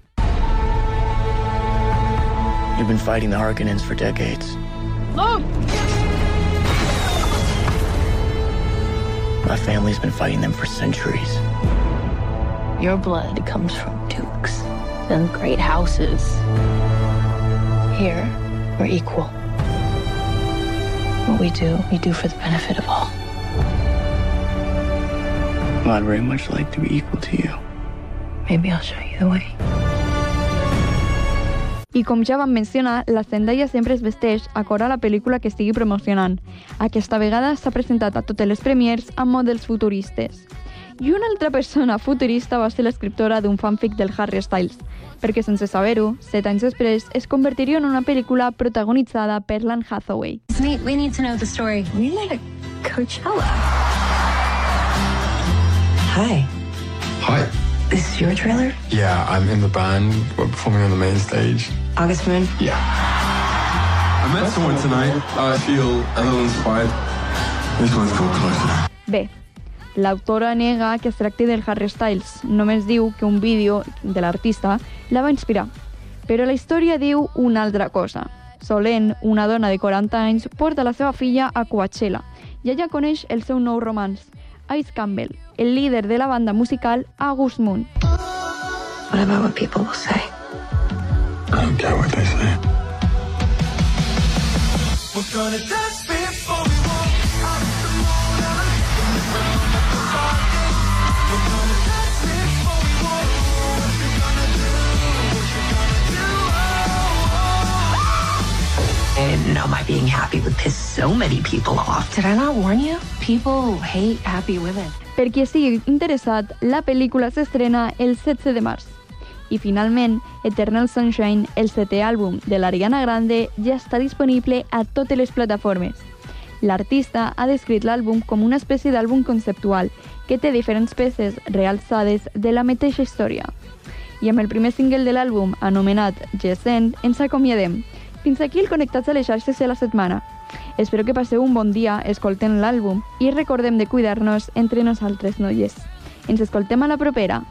You've been fighting the Harkonnens for decades. Look! My family's been fighting them for centuries. Your blood comes from dukes and great houses. Here, we're equal. What we do, we do for the benefit of all. Well, I'd very much like to be equal to you. Maybe I'll show you the way. I com ja vam mencionar, la Zendaya sempre es vesteix a cor a la pel·lícula que estigui promocionant. Aquesta vegada s'ha presentat a totes les premiers amb models futuristes. I una altra persona futurista va ser l'escriptora d'un fanfic del Harry Styles, perquè sense saber-ho, set anys després, es convertiria en una pel·lícula protagonitzada per l'Anne Hathaway. We need to know the story. We met at Coachella. Hi. Hi. This is your trailer? Yeah, I'm in the band. We're performing on the main stage. August Moon? Yeah. I met someone tonight. I feel a little inspired. This one's called Closer. Bé, l'autora nega que es tracti del Harry Styles. Només diu que un vídeo de l'artista la va inspirar. Però la història diu una altra cosa. Solent, una dona de 40 anys, porta la seva filla a Coachella i allà coneix el seu nou romans, Ice Campbell, el líder de la banda musical August Moon. What about what people will say? I don't care what they say. We're gonna dance before we walk out the morning. We're gonna dance before we walk. What you gonna do? What you gonna do? And no, my being happy would piss so many people off. Did I not warn you? People hate happy women. Per qui estigui interessat, la pel·lícula s'estrena el 16 de març. I finalment, Eternal Sunshine, el setè àlbum de l'Ariana Grande, ja està disponible a totes les plataformes. L'artista ha descrit l'àlbum com una espècie d'àlbum conceptual que té diferents peces realçades de la mateixa història. I amb el primer single de l'àlbum, anomenat Gescent, ens acomiadem. Fins aquí el Connectats a les xarxes de la setmana. Espero que passeu un bon dia escoltant l'àlbum i recordem de cuidar-nos entre nosaltres, noies. Ens escoltem a la propera.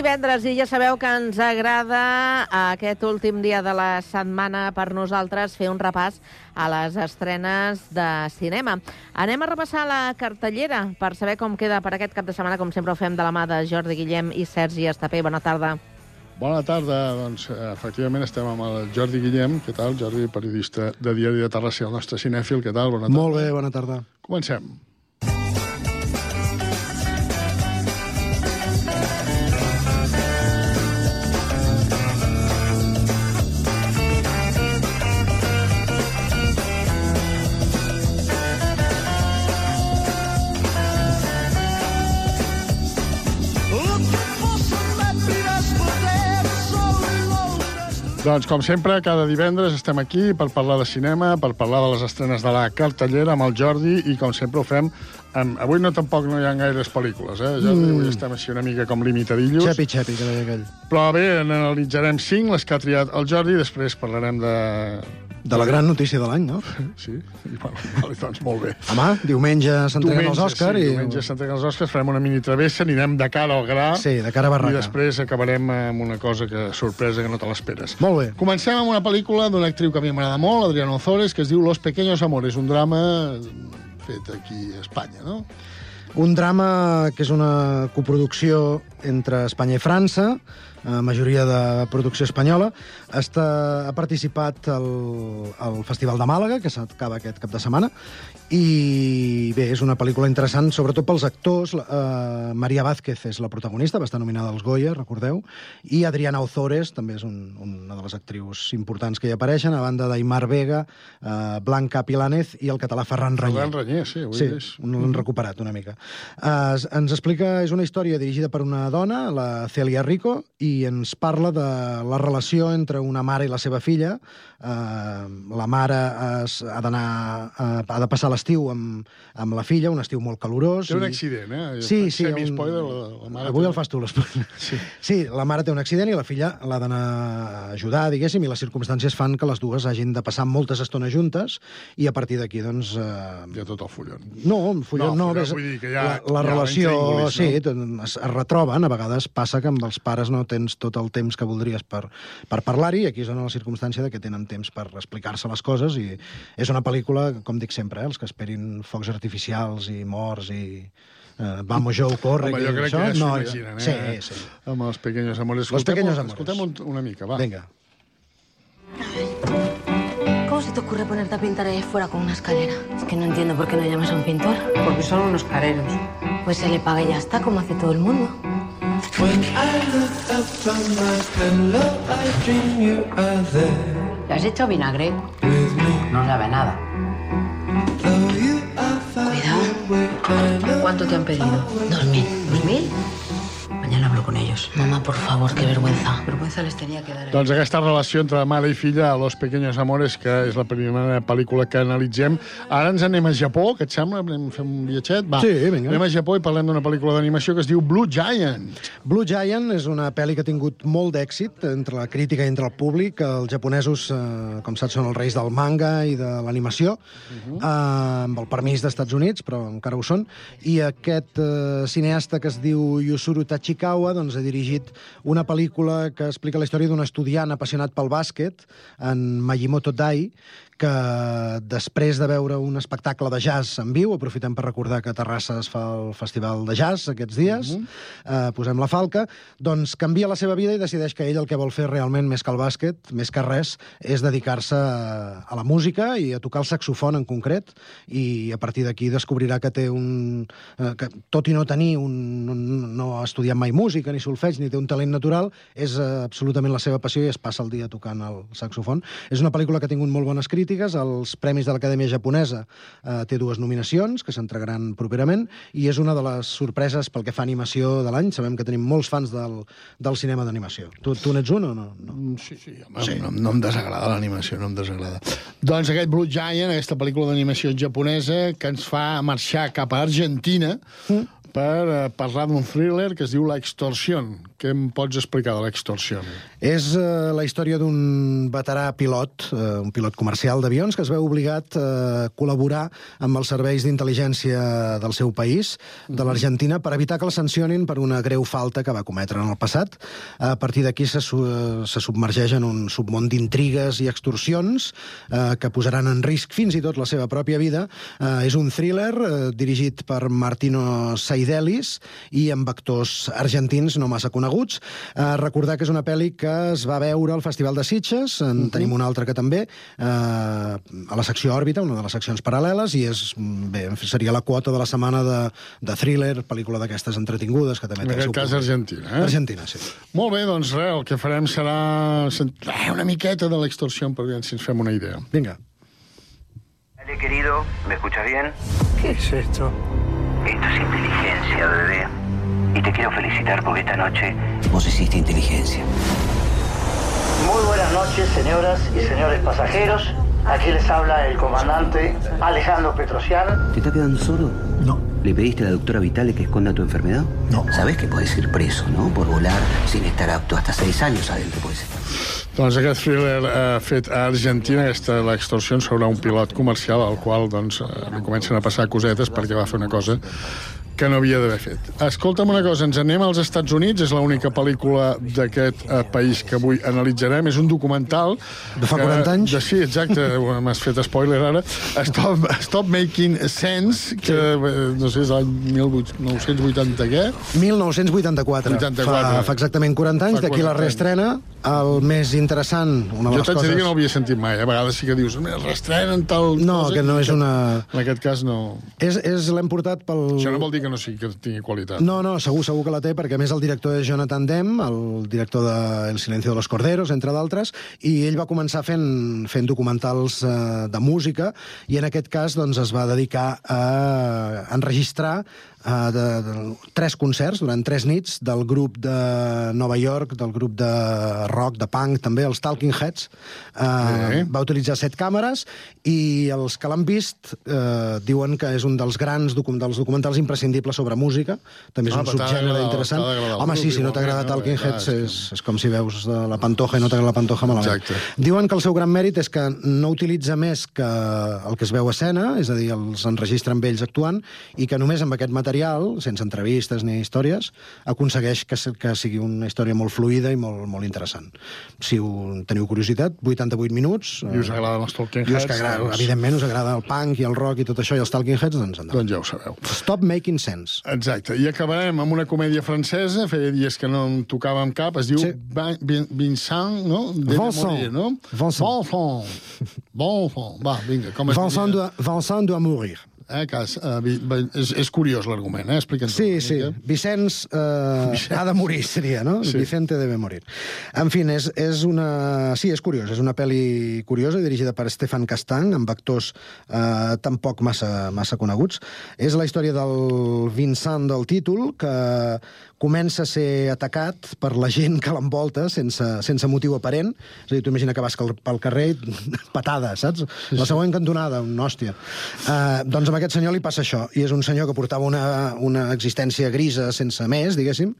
Divendres i ja sabeu que ens agrada aquest últim dia de la setmana per nosaltres fer un repàs a les estrenes de cinema. Anem a repassar la cartellera per saber com queda per aquest cap de setmana, com sempre ho fem de la mà de Jordi Guillem i Sergi Estapé. Bona tarda. Bona tarda. Doncs, eh, efectivament, estem amb el Jordi Guillem. Què tal, Jordi, periodista de Diari de Terrassa, el nostre cinèfil. Què tal? Bona tarda. Molt bé, bona tarda. Comencem. Doncs, com sempre, cada divendres estem aquí per parlar de cinema, per parlar de les estrenes de la cartellera amb el Jordi i, com sempre, ho fem amb... Avui no tampoc no hi ha gaires pel·lícules, eh, Jordi? Mm. Avui estem així una mica com limitadillos. Xepi, xepi, que deia aquell. Però bé, n'analitzarem cinc, les que ha triat el Jordi, després parlarem de... De la gran notícia de l'any, no? Sí, i, bueno, vale, doncs molt bé. Home, diumenge s'entreguen els Òscar sí, i... diumenge s'entreguen els Òscars, farem una mini travessa, anirem de cara al gra... Sí, de cara a barraca. I després acabarem amb una cosa que sorpresa que no te l'esperes. Molt bé. Comencem amb una pel·lícula d'una actriu que a mi m'agrada molt, Adriano Ozores, que es diu Los Pequeños Amores, un drama fet aquí a Espanya, no? Un drama que és una coproducció entre Espanya i França, majoria de producció espanyola. Està, ha participat al, al Festival de Màlaga, que s'acaba aquest cap de setmana, i bé, és una pel·lícula interessant, sobretot pels actors. Eh, Maria Vázquez és la protagonista, va estar nominada als Goya, recordeu, i Adriana Ozores, també és un, una de les actrius importants que hi apareixen, a banda d'Aimar Vega, eh, Blanca Pilánez i el català Ferran Ranyer. Ferran Ranyer, sí, avui Sí, és... l'han recuperat una mica. Uh, ens explica, és una història dirigida per una dona, la Celia Rico, i ens parla de la relació entre una mare i la seva filla. Uh, la mare es, ha d'anar, uh, ha de passar l'estiu amb, amb la filla, un estiu molt calorós. Té un i- accident, eh? Sí, sí. Semi-spoiler, la, la mare... Avui té- el fas tu, l'espoiler. Sí. sí, la mare té un accident i la filla l'ha d'anar a ajudar, diguéssim, i les circumstàncies fan que les dues hagin de passar moltes estones juntes i a partir d'aquí, doncs... Eh... Hi ha tot el follon. No, un follon No, no, follon és, vull dir que ha- la, la relació, sí, no? es, es retroben, a vegades passa que amb els pares no tens tot el temps que voldries per, per parlar-hi, i aquí es dona la circumstància de que tenen temps per explicar-se les coses, i és una pel·lícula, com dic sempre, eh, els que esperin focs artificials i morts i... Eh, vamos, Joe, corre, Home, jo crec això, que ja s'ho no, imaginen, eh? Sí, sí. Amb els pequeños amores. Los Escoltem- pequeños amores. Escoltem un, una mica, va. Vinga. ¿Cómo se te ocurre ponerte a pintar ahí fuera con una escalera? Es que no entiendo por qué no llamas a un pintor. Porque son unos careros. Pues se le paga y ya está, como hace todo el mundo. ¿Le has hecho vinagre? No sabe nada. Cuidado. ¿Cuánto te han pedido? Dos mil. ¿Dos mil? Mañana hablo con ellos. Mamá, por favor, qué vergüenza. Vergüenza les tenía que dar. Doncs aquesta relació entre mare i filla a Los Pequeños Amores, que és la primera pel·lícula que analitzem. Ara ens anem a Japó, que et sembla? Anem a fer un viatget? Va. Sí, vinga. Anem a Japó i parlem d'una pel·lícula d'animació que es diu Blue Giant. Blue Giant és una pel·li que ha tingut molt d'èxit entre la crítica i entre el públic. Els japonesos, eh, com saps, són els reis del manga i de l'animació, uh -huh. eh, amb el permís dels Estats Units, però encara ho són. I aquest eh, cineasta que es diu Yusuru Tachikawa doncs, ha dirigit una pel·lícula que explica la història d'un estudiant apassionat pel bàsquet, en Majimoto Dai, que després de veure un espectacle de jazz en viu, aprofitem per recordar que a Terrassa es fa el festival de jazz aquests dies, Mhm. eh, posem la falca, doncs canvia la seva vida i decideix que ell el que vol fer realment més que el bàsquet, més que res, és dedicar-se a, a la música i a tocar el saxofon en concret, i a partir d'aquí descobrirà que té un... Eh, que tot i no tenir un... un no ha estudiat mai música ni solfeig, ni té un talent natural, és eh, absolutament la seva passió i es passa el dia tocant el saxofon. És una pel·lícula que ha tingut molt bones crítiques, als Premis de l'Acadèmia Japonesa eh, té dues nominacions, que s'entregaran properament, i és una de les sorpreses pel que fa a animació de l'any. Sabem que tenim molts fans del, del cinema d'animació. Tu, tu n'ets un o no? no? Sí, sí, home, sí. No, no em desagrada l'animació, no em desagrada. Doncs aquest Blue Giant, aquesta pel·lícula d'animació japonesa, que ens fa marxar cap a Argentina mm. per eh, parlar d'un thriller que es diu La Extorsión, què em pots explicar de l'extorsió? És eh, la història d'un veterà pilot, eh, un pilot comercial d'avions, que es veu obligat a col·laborar amb els serveis d'intel·ligència del seu país, de l'Argentina, per evitar que el sancionin per una greu falta que va cometre en el passat. A partir d'aquí se, se submergeix en un submón d'intrigues i extorsions eh, que posaran en risc fins i tot la seva pròpia vida. Eh, és un thriller eh, dirigit per Martino Saidelis i amb actors argentins no massa coneguts. Eh, recordar que és una pel·li que es va veure al Festival de Sitges, en uh -huh. tenim una altra que també, eh, a la secció Òrbita, una de les seccions paral·leles, i és, bé, seria la quota de la setmana de, de thriller, pel·lícula d'aquestes entretingudes, que també En té el seu cas. Argentina, eh? Argentina, sí. Molt bé, doncs res, el que farem serà eh, una miqueta de l'extorsió per veure si ens fem una idea. Vinga. Dale, querido, ¿me escuchas bien? ¿Qué es esto? Esto es inteligencia, bebé. Y te quiero felicitar porque esta noche vos hiciste inteligencia. Muy buenas noches, señoras y señores pasajeros. Aquí les habla el comandante Alejandro Petrosian. ¿Te está quedando solo? No. ¿Le pediste a la doctora Vitale que esconda tu enfermedad? No. Sabes que puedes ir preso, ¿no? Por volar sin estar apto hasta seis años adentro, puede ser. Doncs aquest thriller eh, fet a Argentina, aquesta l'extorsió sobre un pilot comercial al qual doncs, eh, comencen a passar cosetes perquè va fer una cosa que no havia d'haver fet. Escolta'm una cosa, ens anem als Estats Units, és l'única pel·lícula d'aquest eh, país que avui analitzarem, és un documental... De fa 40 anys? De, sí, exacte, m'has fet spoiler ara. Stop, Stop Making Sense, que eh, no sé, és l'any 1980 què? 1984. 84. Fa, fa exactament 40 anys, d'aquí la 40 anys. reestrena. El més interessant, una de Jo les t'haig de coses... dir que no l'havia sentit mai. A vegades sí que dius, "Mira, restrenen tal No, cosa", que no és una... En aquest cas no... És, és l'hem portat pel... Això no vol dir que no sigui que tingui qualitat. No, no, segur, segur que la té, perquè més el director és Jonathan Demme, el director de El silencio de los corderos, entre d'altres, i ell va començar fent, fent documentals eh, de música, i en aquest cas doncs, es va dedicar a enregistrar eh, de, de, tres concerts durant tres nits del grup de Nova York, del grup de rock, de punk, també, els Talking Heads. Eh, va utilitzar set càmeres i els que l'han vist eh, diuen que és un dels grans docu dels documentals imprescindibles sobre música. També és Ah, un subgènere interessant. Home, sí, si no t'agrada no? Talking Clar, Heads és és, com si veus de la Pantoja i no t'agrada la Pantoja malament. Exacte. Diuen que el seu gran mèrit és que no utilitza més que el que es veu a escena, és a dir, els enregistra amb ells actuant, i que només amb aquest material, sense entrevistes ni històries, aconsegueix que, que sigui una història molt fluida i molt, molt interessant. Si ho, teniu curiositat, 88 minuts... I us agraden els Talking i us Heads, que agrada, doncs- evidentment us agrada el punk i el rock i tot això, i els Talking Heads, doncs endavant. Doncs ja ho sabeu. Stop Making Sense. Exacte. I acabarem amb una comèdia francesa, feia dies que no en tocàvem cap, es diu sí. Vincent, no? Debe Vincent. morir, no? Vincent. Vincent. Vincent. Va, vinga, com es Vincent doit, Vincent doit mourir. Eh, vi, vi, és, és curiós l'argument, eh? Explica'ns Sí, sí. Vicenç eh, ha de morir, seria, no? Sí. Vicente debe morir. En fi, és, és una... Sí, és curiós. És una pel·li curiosa, dirigida per Stefan Castany, amb actors eh, tampoc massa, massa coneguts. És la història del Vincent del títol, que comença a ser atacat per la gent que l'envolta sense, sense motiu aparent. És a dir, tu imagina que vas pel, carrer patada, saps? La següent cantonada, una hòstia. Uh, doncs amb aquest senyor li passa això. I és un senyor que portava una, una existència grisa sense més, diguéssim,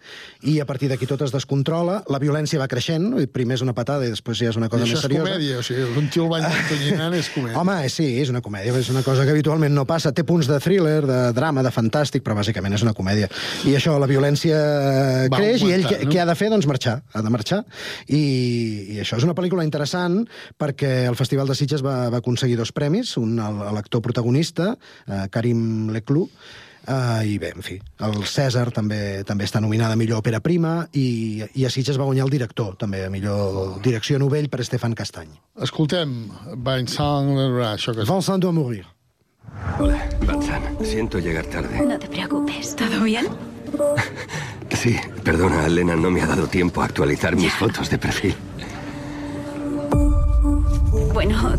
i a partir d'aquí tot es descontrola. La violència va creixent, primer és una patada i després ja és una I cosa això més és seriosa. comèdia, o sigui, un tio el bany tonyinant és comèdia. Home, sí, és una comèdia, és una cosa que habitualment no passa. Té punts de thriller, de drama, de fantàstic, però bàsicament és una comèdia. I això, la violència Va creix i ell què, no? què ha de fer? Doncs marxar. Ha de marxar. I, I això és una pel·lícula interessant perquè el Festival de Sitges va, va aconseguir dos premis, un a l'actor protagonista, eh, Karim Leclou, Uh, I bé, en fi, el César també també està nominada a millor òpera prima i, i a Sitges va guanyar el director, també a millor direcció novell per Estefan Castany. Escoltem, Vincent, això que... Vincent doit mourir. Hola, Vincent. Siento llegar tarde. No te preocupes, ¿todo bien? Sí, perdona, Elena, no me ha dado tiempo a actualizar mis fotos de perfil. Bueno,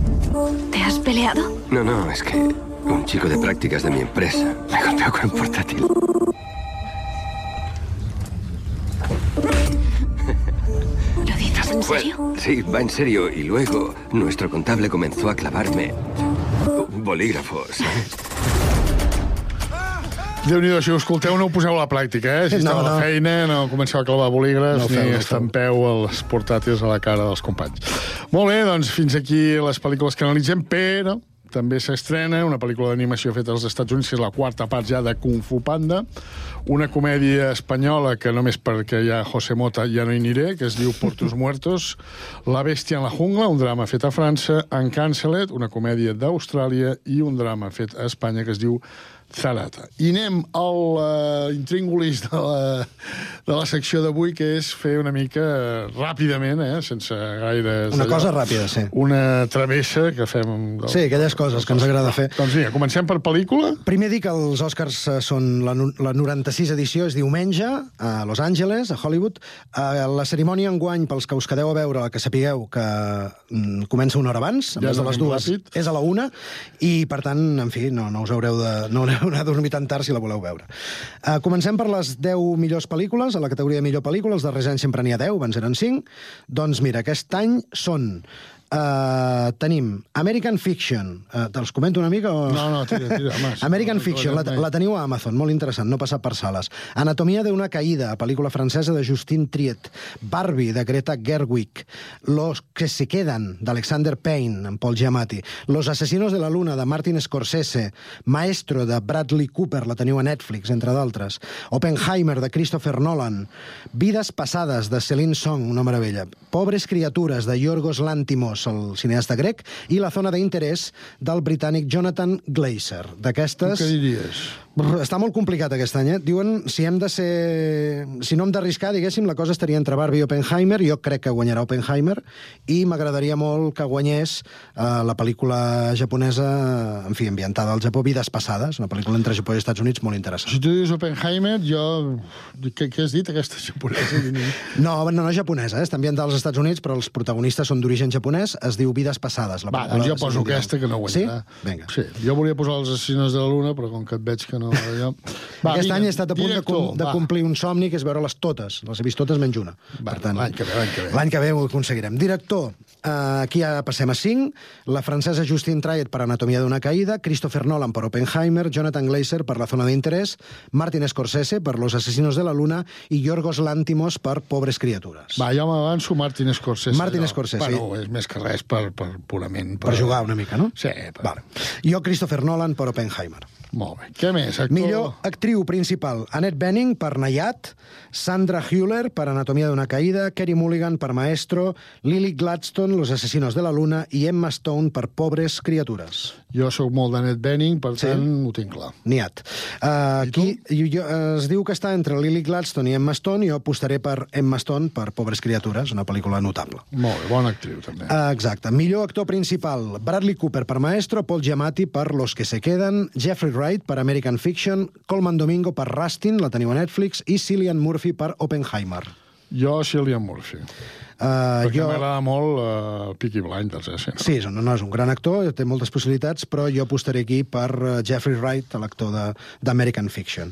¿te has peleado? No, no, es que un chico de prácticas de mi empresa me golpeó con un portátil. ¿Lo dices en serio? Sí, va en serio. Y luego nuestro contable comenzó a clavarme bolígrafos. Déu-n'hi-do, si ho escolteu no ho poseu a la pràctica, eh? Si No, esteu a la no. feina, no comenceu a clavar bolígrafs No feu, ni no estampeu els portàtils a la cara dels companys. Molt bé, doncs fins aquí les pel·lícules que analitzem, però també s'estrena una pel·lícula d'animació feta als Estats Units, que és la quarta part ja de Kung Fu Panda, una comèdia espanyola que només perquè hi ha José Mota ja no hi aniré, que es diu Portos Muertos, La bèstia en la jungla, un drama fet a França, Uncancelled, una comèdia d'Austràlia, i un drama fet a Espanya que es diu Zarata. I anem al uh, intríngulis de la, de la secció d'avui, que és fer una mica eh, ràpidament, eh, sense gaire... Una cosa ràpida, sí. Una travessa que fem... Del... Sí, aquelles coses que ens agrada fer. Doncs vinga, comencem per pel·lícula. Primer dir que els Oscars eh, són la, la 96 edició, és diumenge, a Los Angeles, a Hollywood. Eh, La cerimònia enguany, pels que us quedeu a veure, que sapigueu que mm, comença una hora abans, en Ja vez de les dues, ràpid. és a la una, i per tant, en fi, no, no us haureu de, no de dormir tan tard si la voleu veure. Uh, comencem per les 10 millors pel·lícules, a la categoria millor pel·lícula, els darrers anys sempre n'hi ha 10, abans eren 5. Doncs mira, aquest any són... Uh, tenim American Fiction. Uh, te'ls comento una mica? O... No, no, tira, tira, home, American no, Fiction, la, la teniu a Amazon, molt interessant, no passa per sales. Anatomia d'una caïda, pel·lícula francesa de Justine Triet. Barbie, de Greta Gerwig. Los que se quedan, d'Alexander Payne, amb Paul Giamatti. Los asesinos de la luna, de Martin Scorsese. Maestro, de Bradley Cooper, la teniu a Netflix, entre d'altres. Oppenheimer, de Christopher Nolan. Vides passades, de Celine Song, una meravella. Pobres criatures, de Yorgos Lantimos, el cineasta grec. I La zona d'interès, del britànic Jonathan Glazer. D'aquestes... Què diries? Brr, Està molt complicat aquest any, eh? Diuen, si hem de ser... Si no hem d'arriscar, diguéssim, la cosa estaria entre Barbie i Oppenheimer. Jo crec que guanyarà Oppenheimer. I m'agradaria molt que guanyés eh, la pel·lícula japonesa, en fi, ambientada al Japó, Vides passades, una pel·lícula entre Japó i Estats Units molt interessant. Si tu dius Oppenheimer, jo... Què, què has dit, aquesta japonesa? No, no, no japonesa, eh? està ambientada als Estats Units, però els protagonistes són d'origen japonès, es diu Vides passades. La Va, doncs jo poso aquesta, que no guanyarà. Sí? Vinga. Sí, jo volia posar els assassins de la Luna, però com que et veig que no... Jo... Va, Aquest vinga, any he estat a punt de, director, com, de complir un somni, que és veure-les totes. Les he vist totes menys una. Va, per tant, l'any que ve, l'any que ve. L'any que ve ho aconseguirem. Director, eh, aquí ja passem a 5. La francesa Justine Triet per Anatomia d'una caïda, Christopher Nolan per Oppenheimer, Jonathan Glazer per La zona d'interès, Martin Scorsese per Los asesinos de la luna i Yorgos Lantimos per Pobres criatures. Va, jo m'avanço Martin Scorsese. Martin jo. Scorsese. Bueno, és més que res per, per purament... Per jugar una mica, no? Sí. Per... Vale. Jo, Christopher Nolan per Oppenheimer. Molt bé. Què més? Actor... Millor actriu principal, Annette Bening per Nayat, Sandra Hüller per Anatomia d'una caïda, Kerry Mulligan per Maestro, Lily Gladstone, Los asesinos de la luna i Emma Stone per Pobres criatures. Jo sóc molt d'Annette Bening, per Sí? tant, ho tinc clar. Niat. Uh, aquí jo, jo, es diu que està entre Lily Gladstone i Emma Stone, jo apostaré per Emma Stone per Pobres criatures, una pel·lícula notable. Molt bé, bona actriu, també. Uh, exacte. Millor actor principal, Bradley Cooper per Maestro, Paul Giamatti per Los que se quedan, Jeffrey Wright per American Fiction, Colman Domingo per Rustin, la teniu a Netflix, i Cillian Murphy per Oppenheimer. Jo, Cillian Murphy. Uh, Perquè jo... m'agrada molt uh, Peaky Blinders, eh? Sí, no? Sí, no, no és un gran actor, té moltes possibilitats, però jo apostaré aquí per uh, Jeffrey Wright, l'actor de- d'American Fiction.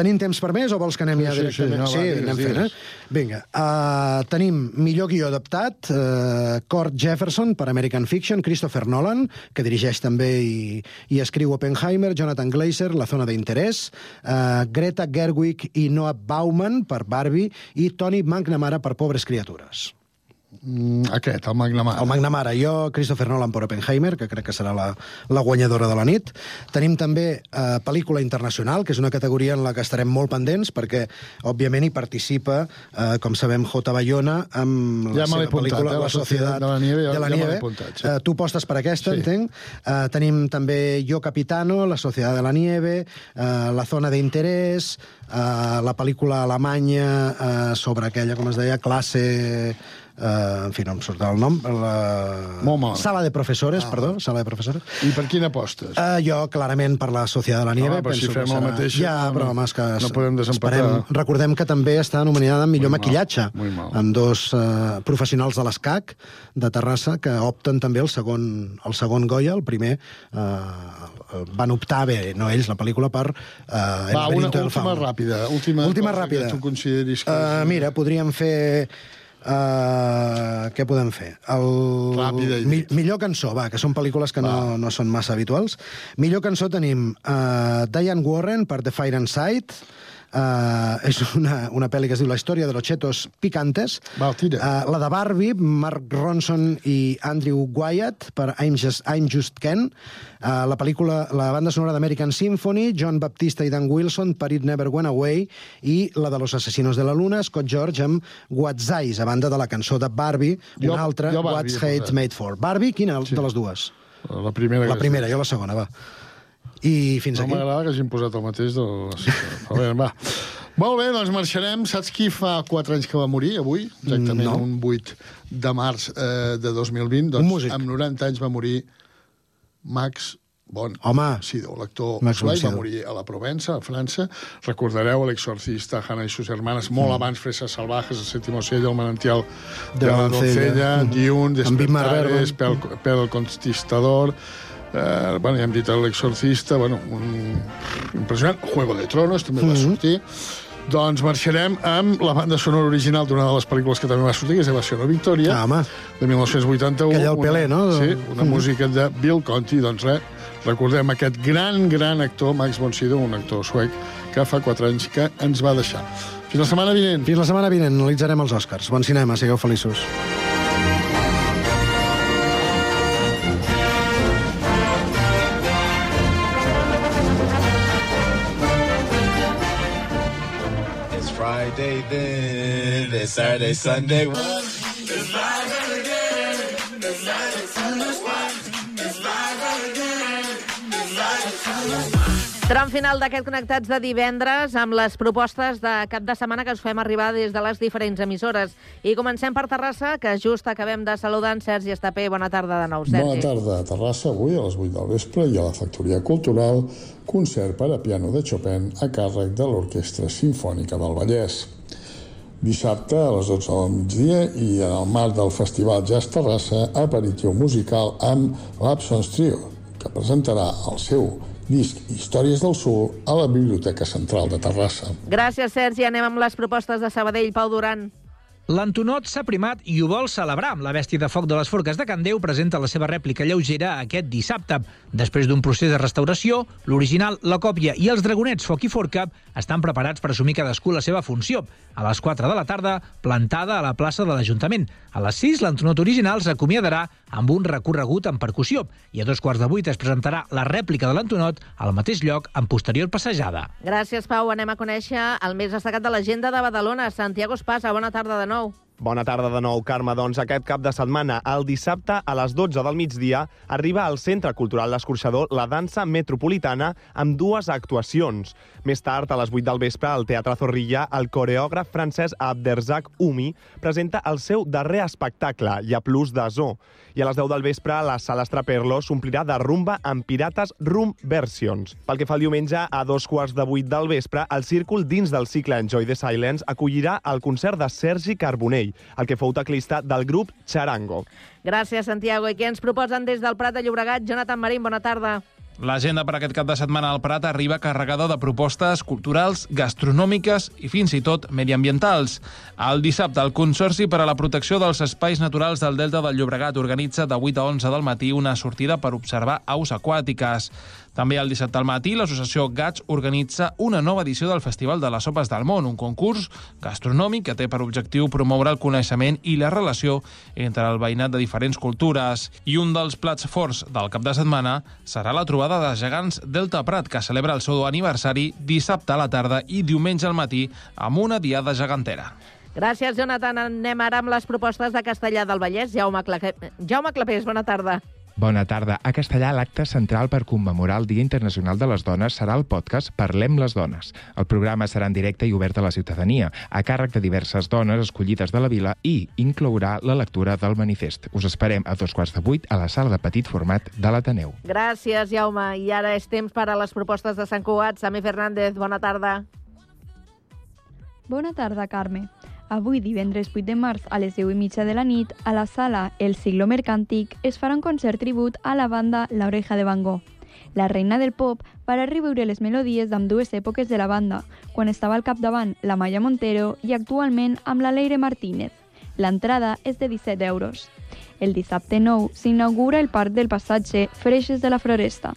Tenim temps per més o vols que anem Sí, ja sí, sí, directament? no, va, digues, anem fent, eh? Vinga, uh, tenim millor guió adaptat, uh, Cord Jefferson per American Fiction, Christopher Nolan, que dirigeix també i, i escriu Oppenheimer, Jonathan Glazer, La zona d'interès, uh, Greta Gerwig i Noah Bauman per Barbie i Tony McNamara per Pobres criatures. Mm, aquest, el McNamara. El McNamara. Jo, Christopher Nolan per Oppenheimer, que crec que serà la, la guanyadora de la nit. Tenim també eh, pel·lícula internacional, que és una categoria en la que estarem molt pendents, perquè, òbviament, hi participa, eh, com sabem, J. Bayona, amb la Ja seva apuntat, pel·lícula eh, La Societat de la Nieve, de la ja Nieve. apuntat, sí. Eh, tu postes per aquesta, Sí. entenc. Eh, tenim també Yo Capitano, La Societat de la Nieve, eh, La Zona d'Interès, eh, la pel·lícula alemanya eh, sobre aquella, com es deia, classe... Uh, en fi, no em surt el nom. La... Malament. Sala de professores, ah, perdó, sala de professores. I per quina apostes? Uh, jo, clarament, per la Societat de la Nieve. Home, però si fem el serà- mateix, Ja, però, home, és que... no podem desempatar. Esperem. Recordem que també està nominada en millor Muy maquillatge, mal. amb dos uh, professionals de l'ESCAC de Terrassa que opten també el segon, el segon Goya, el primer uh, van optar bé, no ells, la pel·lícula, per uh, Va, una última ràpida. Última, Última ràpida. Que tu consideris que... Uh, mira, podríem fer... Uh, què podem fer? El... Ràpida i Mi millor cançó, va, que són pel·lícules que no, no són massa habituals. Millor cançó tenim uh, Diane Warren per The Fire Inside, Uh, és una, una pel·li que es diu La història de los chetos picantes. Val, tira. Uh, la de Barbie, Mark Ronson i Andrew Wyatt per I'm Just, I'm Just Ken. Uh, la pel·lícula, la banda sonora d'American Symphony, John Baptista i Dan Wilson per It Never Went Away i la de Los Asesinos de la Luna, Scott George amb What's Eyes, a banda de la cançó de Barbie, Jo- una altra, jo Barbie What's Hate. Made For. Barbie, quina sí. de les dues? La primera. La primera, jo la segona, va. I fins no aquí. m'agrada que hagin posat el mateix de les... A veure, va. Molt bé, doncs marxarem. Saps qui fa 4 anys que va morir, avui? Exactament, No. un 8 de març eh, de 2020. Doncs, Un músic. Amb 90 anys va morir Max Bon. Home. Sidó, l'actor uruguai, va morir a la Provença, a França. Recordareu l'exorcista Hannah i sus hermanas, molt abans Fresas salvajes, El séptimo sello, El manantial de, De la la doncella. Dune, Amb Ingmar Despertares. Pel, Pel Conquistador, eh, bueno, ja hem dit l'exorcista, bueno, un impressionant. Juego de Tronos, també va Mhm. sortir. Doncs marxarem amb la banda sonora original d'una de les pel·lícules que també va sortir, que és Evasió Victòria, Ah, home. de 1981. Aquella del Pelé, no? Sí, una Mhm. música de Bill Conti. Doncs res, recordem aquest gran, gran actor, Max von Sydow, un actor suec, que fa 4 anys que ens va deixar. Fins la setmana vinent. Fins la setmana vinent analitzarem els Oscars. Bon cinema, sigueu feliços. It's Saturday, Sunday. Tram final d'aquest Connectats de divendres amb les propostes de cap de setmana que us fem arribar des de les diferents emissores. I comencem per Terrassa, que just acabem de saludar en Sergi Estapé. Bona tarda de nou, Sergi. Bona tarda a Terrassa, avui a les 8 del vespre i a la Factoria Cultural, concert per a piano de Chopin a càrrec de l'Orquestra Simfònica del Vallès. Dissabte a les 12 del migdia i en el marc del Festival Jazz Terrassa, aperitiu musical amb l'Absons Trio, que presentarà el seu disc Històries del Sul a la Biblioteca Central de Terrassa. Gràcies, Sergi. Anem amb les propostes de Sabadell. Pau Duran. L'Antonot s'ha primat i ho vol celebrar. La bèstia de foc de les forques de Can Déu presenta la seva rèplica lleugera aquest dissabte. Després d'un procés de restauració, l'original, la còpia i els dragonets foc i forca estan preparats per assumir cadascú la seva funció. A les 4 de la tarda, plantada a la plaça de l'Ajuntament. A les 6, l'Antonot original s'acomiadarà amb un recorregut en percussió i a dos quarts de vuit es presentarà la rèplica de l'Antonot al mateix lloc en posterior passejada. Gràcies, Pau. Anem a conèixer el més destacat de l'agenda de Badalona. Santiago Espasa, bona tarda de nou. Bona tarda de nou, Carme. Doncs aquest cap de setmana, el dissabte a les 12 del migdia, arriba al Centre Cultural L'Escorxador la dansa metropolitana amb dues actuacions. Més tard, a les 8 del vespre, al Teatre Zorrilla, el coreògraf francès Abderzak Umi presenta el seu darrer espectacle, Ja Plus de Zo. I a les 10 del vespre, la sala Estraperlo s'omplirà de rumba amb Pirates Room Versions. Pel que fa al diumenge, a dos quarts de vuit del vespre, el Círcul, dins del cicle Enjoy the Silence, acollirà el concert de Sergi Carbonell, el que fou teclista del grup Charango. Gràcies, Santiago. I què ens proposen des del Prat de Llobregat? Jonathan Marín, bona tarda. L'agenda per aquest cap de setmana al Prat arriba carregada de propostes culturals, gastronòmiques i fins i tot mediambientals. El dissabte, el Consorci per a la Protecció dels Espais Naturals del Delta del Llobregat organitza de 8 a 11 del matí una sortida per observar aus aquàtiques. També el dissabte al matí, l'associació GATS organitza una nova edició del Festival de les Sopes del Món, un concurs gastronòmic que té per objectiu promoure el coneixement i la relació entre el veïnat de diferents cultures. I un dels plats forts del cap de setmana serà la trobada de gegants Delta Prat, que celebra el seu aniversari dissabte a la tarda i diumenge al matí amb una diada gegantera. Gràcies, Jonathan. Anem ara amb les propostes de Castellà del Vallès. Jaume, Claque... Jaume Clapés, bona tarda. Bona tarda. A Castellà, l'acte central per commemorar el Dia Internacional de les Dones serà el podcast Parlem les Dones. El programa serà en directe i obert a la ciutadania, a càrrec de diverses dones escollides de la vila i inclourà la lectura del manifest. Us esperem a dos quarts de vuit a la sala de petit format de l'Ateneu. Gràcies, Jaume. I ara és temps per a les propostes de Sant Cugat. Sami Fernández, bona tarda. Bona tarda, Carme. Avui, divendres 8 de març, a les 10 i mitja de la nit, a la sala El Siglo Mercàntic es farà un concert tribut a la banda La Oreja de Van Gogh. La reina del pop farà reviure les melodies d'ambdues èpoques de la banda, quan estava al capdavant la Maya Montero i actualment amb la Leire Martínez. L'entrada és de 17 euros. El dissabte 9 s'inaugura el Parc del Passatge Freixes de la Floresta.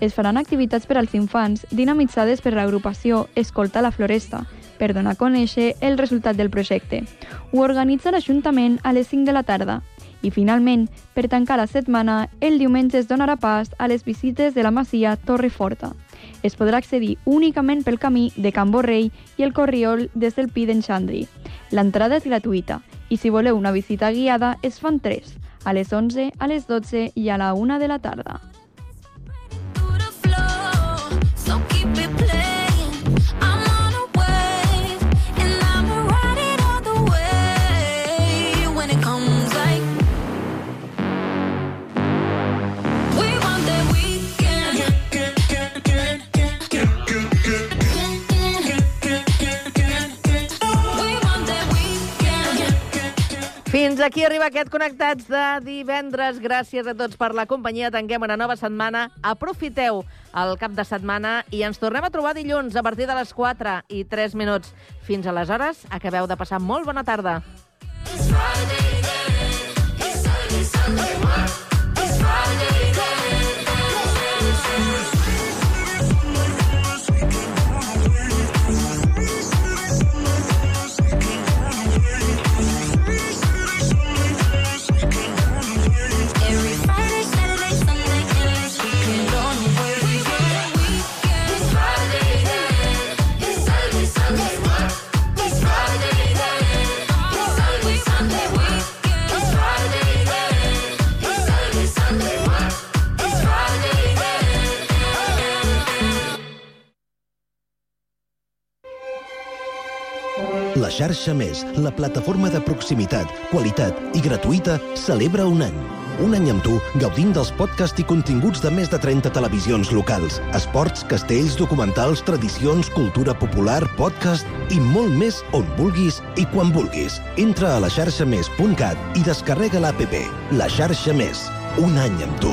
Es faran activitats per als infants dinamitzades per l'agrupació Escolta la Floresta, per donar a conèixer el resultat del projecte. Ho organitza l'Ajuntament a les 5 de la tarda. I finalment, per tancar la setmana, el diumenge es donarà pas a les visites de la Masia Torreforta. Es podrà accedir únicament pel camí de Can Borrell i el Corriol des del Pi d'en Xandri. L'entrada és gratuïta i si voleu una visita guiada es fan tres, a les 11, a les 12 i a la 1 de la tarda. Fins aquí arriba aquest Connectats de divendres. Gràcies a tots per la companyia. Tanquem una nova setmana. Aprofiteu el cap de setmana i ens tornem a trobar dilluns a partir de les 4 i 3 minuts. Fins aleshores, acabeu de passar molt bona tarda. It's Friday xarxa Més, la plataforma de proximitat, qualitat i gratuïta, celebra un any. Un any amb tu, gaudint dels podcasts i continguts de més de 30 televisions locals, esports, castells, documentals, tradicions, cultura popular, podcast i molt més on vulguis i quan vulguis. Entra a la xarxamés.cat i descarrega l'APP. La xarxa Més. Un any amb tu.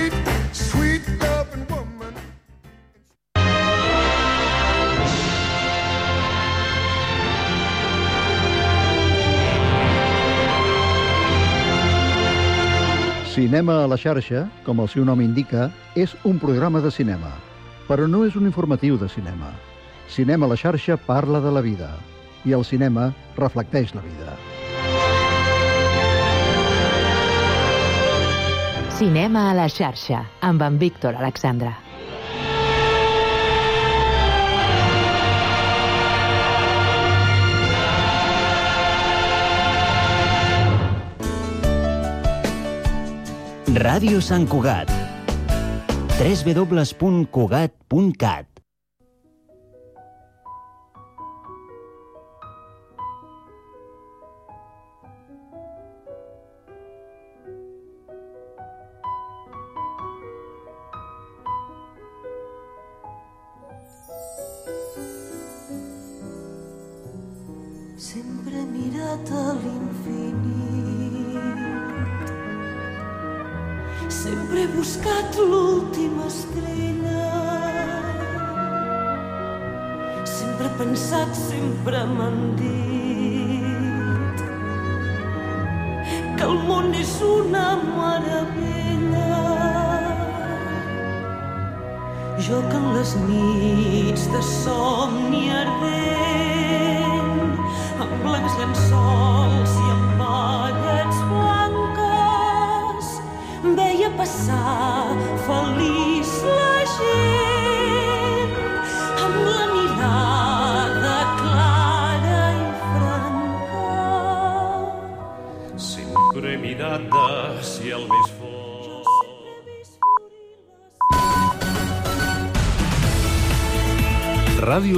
Cinema a la xarxa, com el seu nom indica, és un programa de cinema, però no és un informatiu de cinema. Cinema a la xarxa parla de la vida i el cinema reflecteix la vida. Cinema a la xarxa, amb en Víctor Alexandra. Ràdio Sant Cugat. www.cugat.cat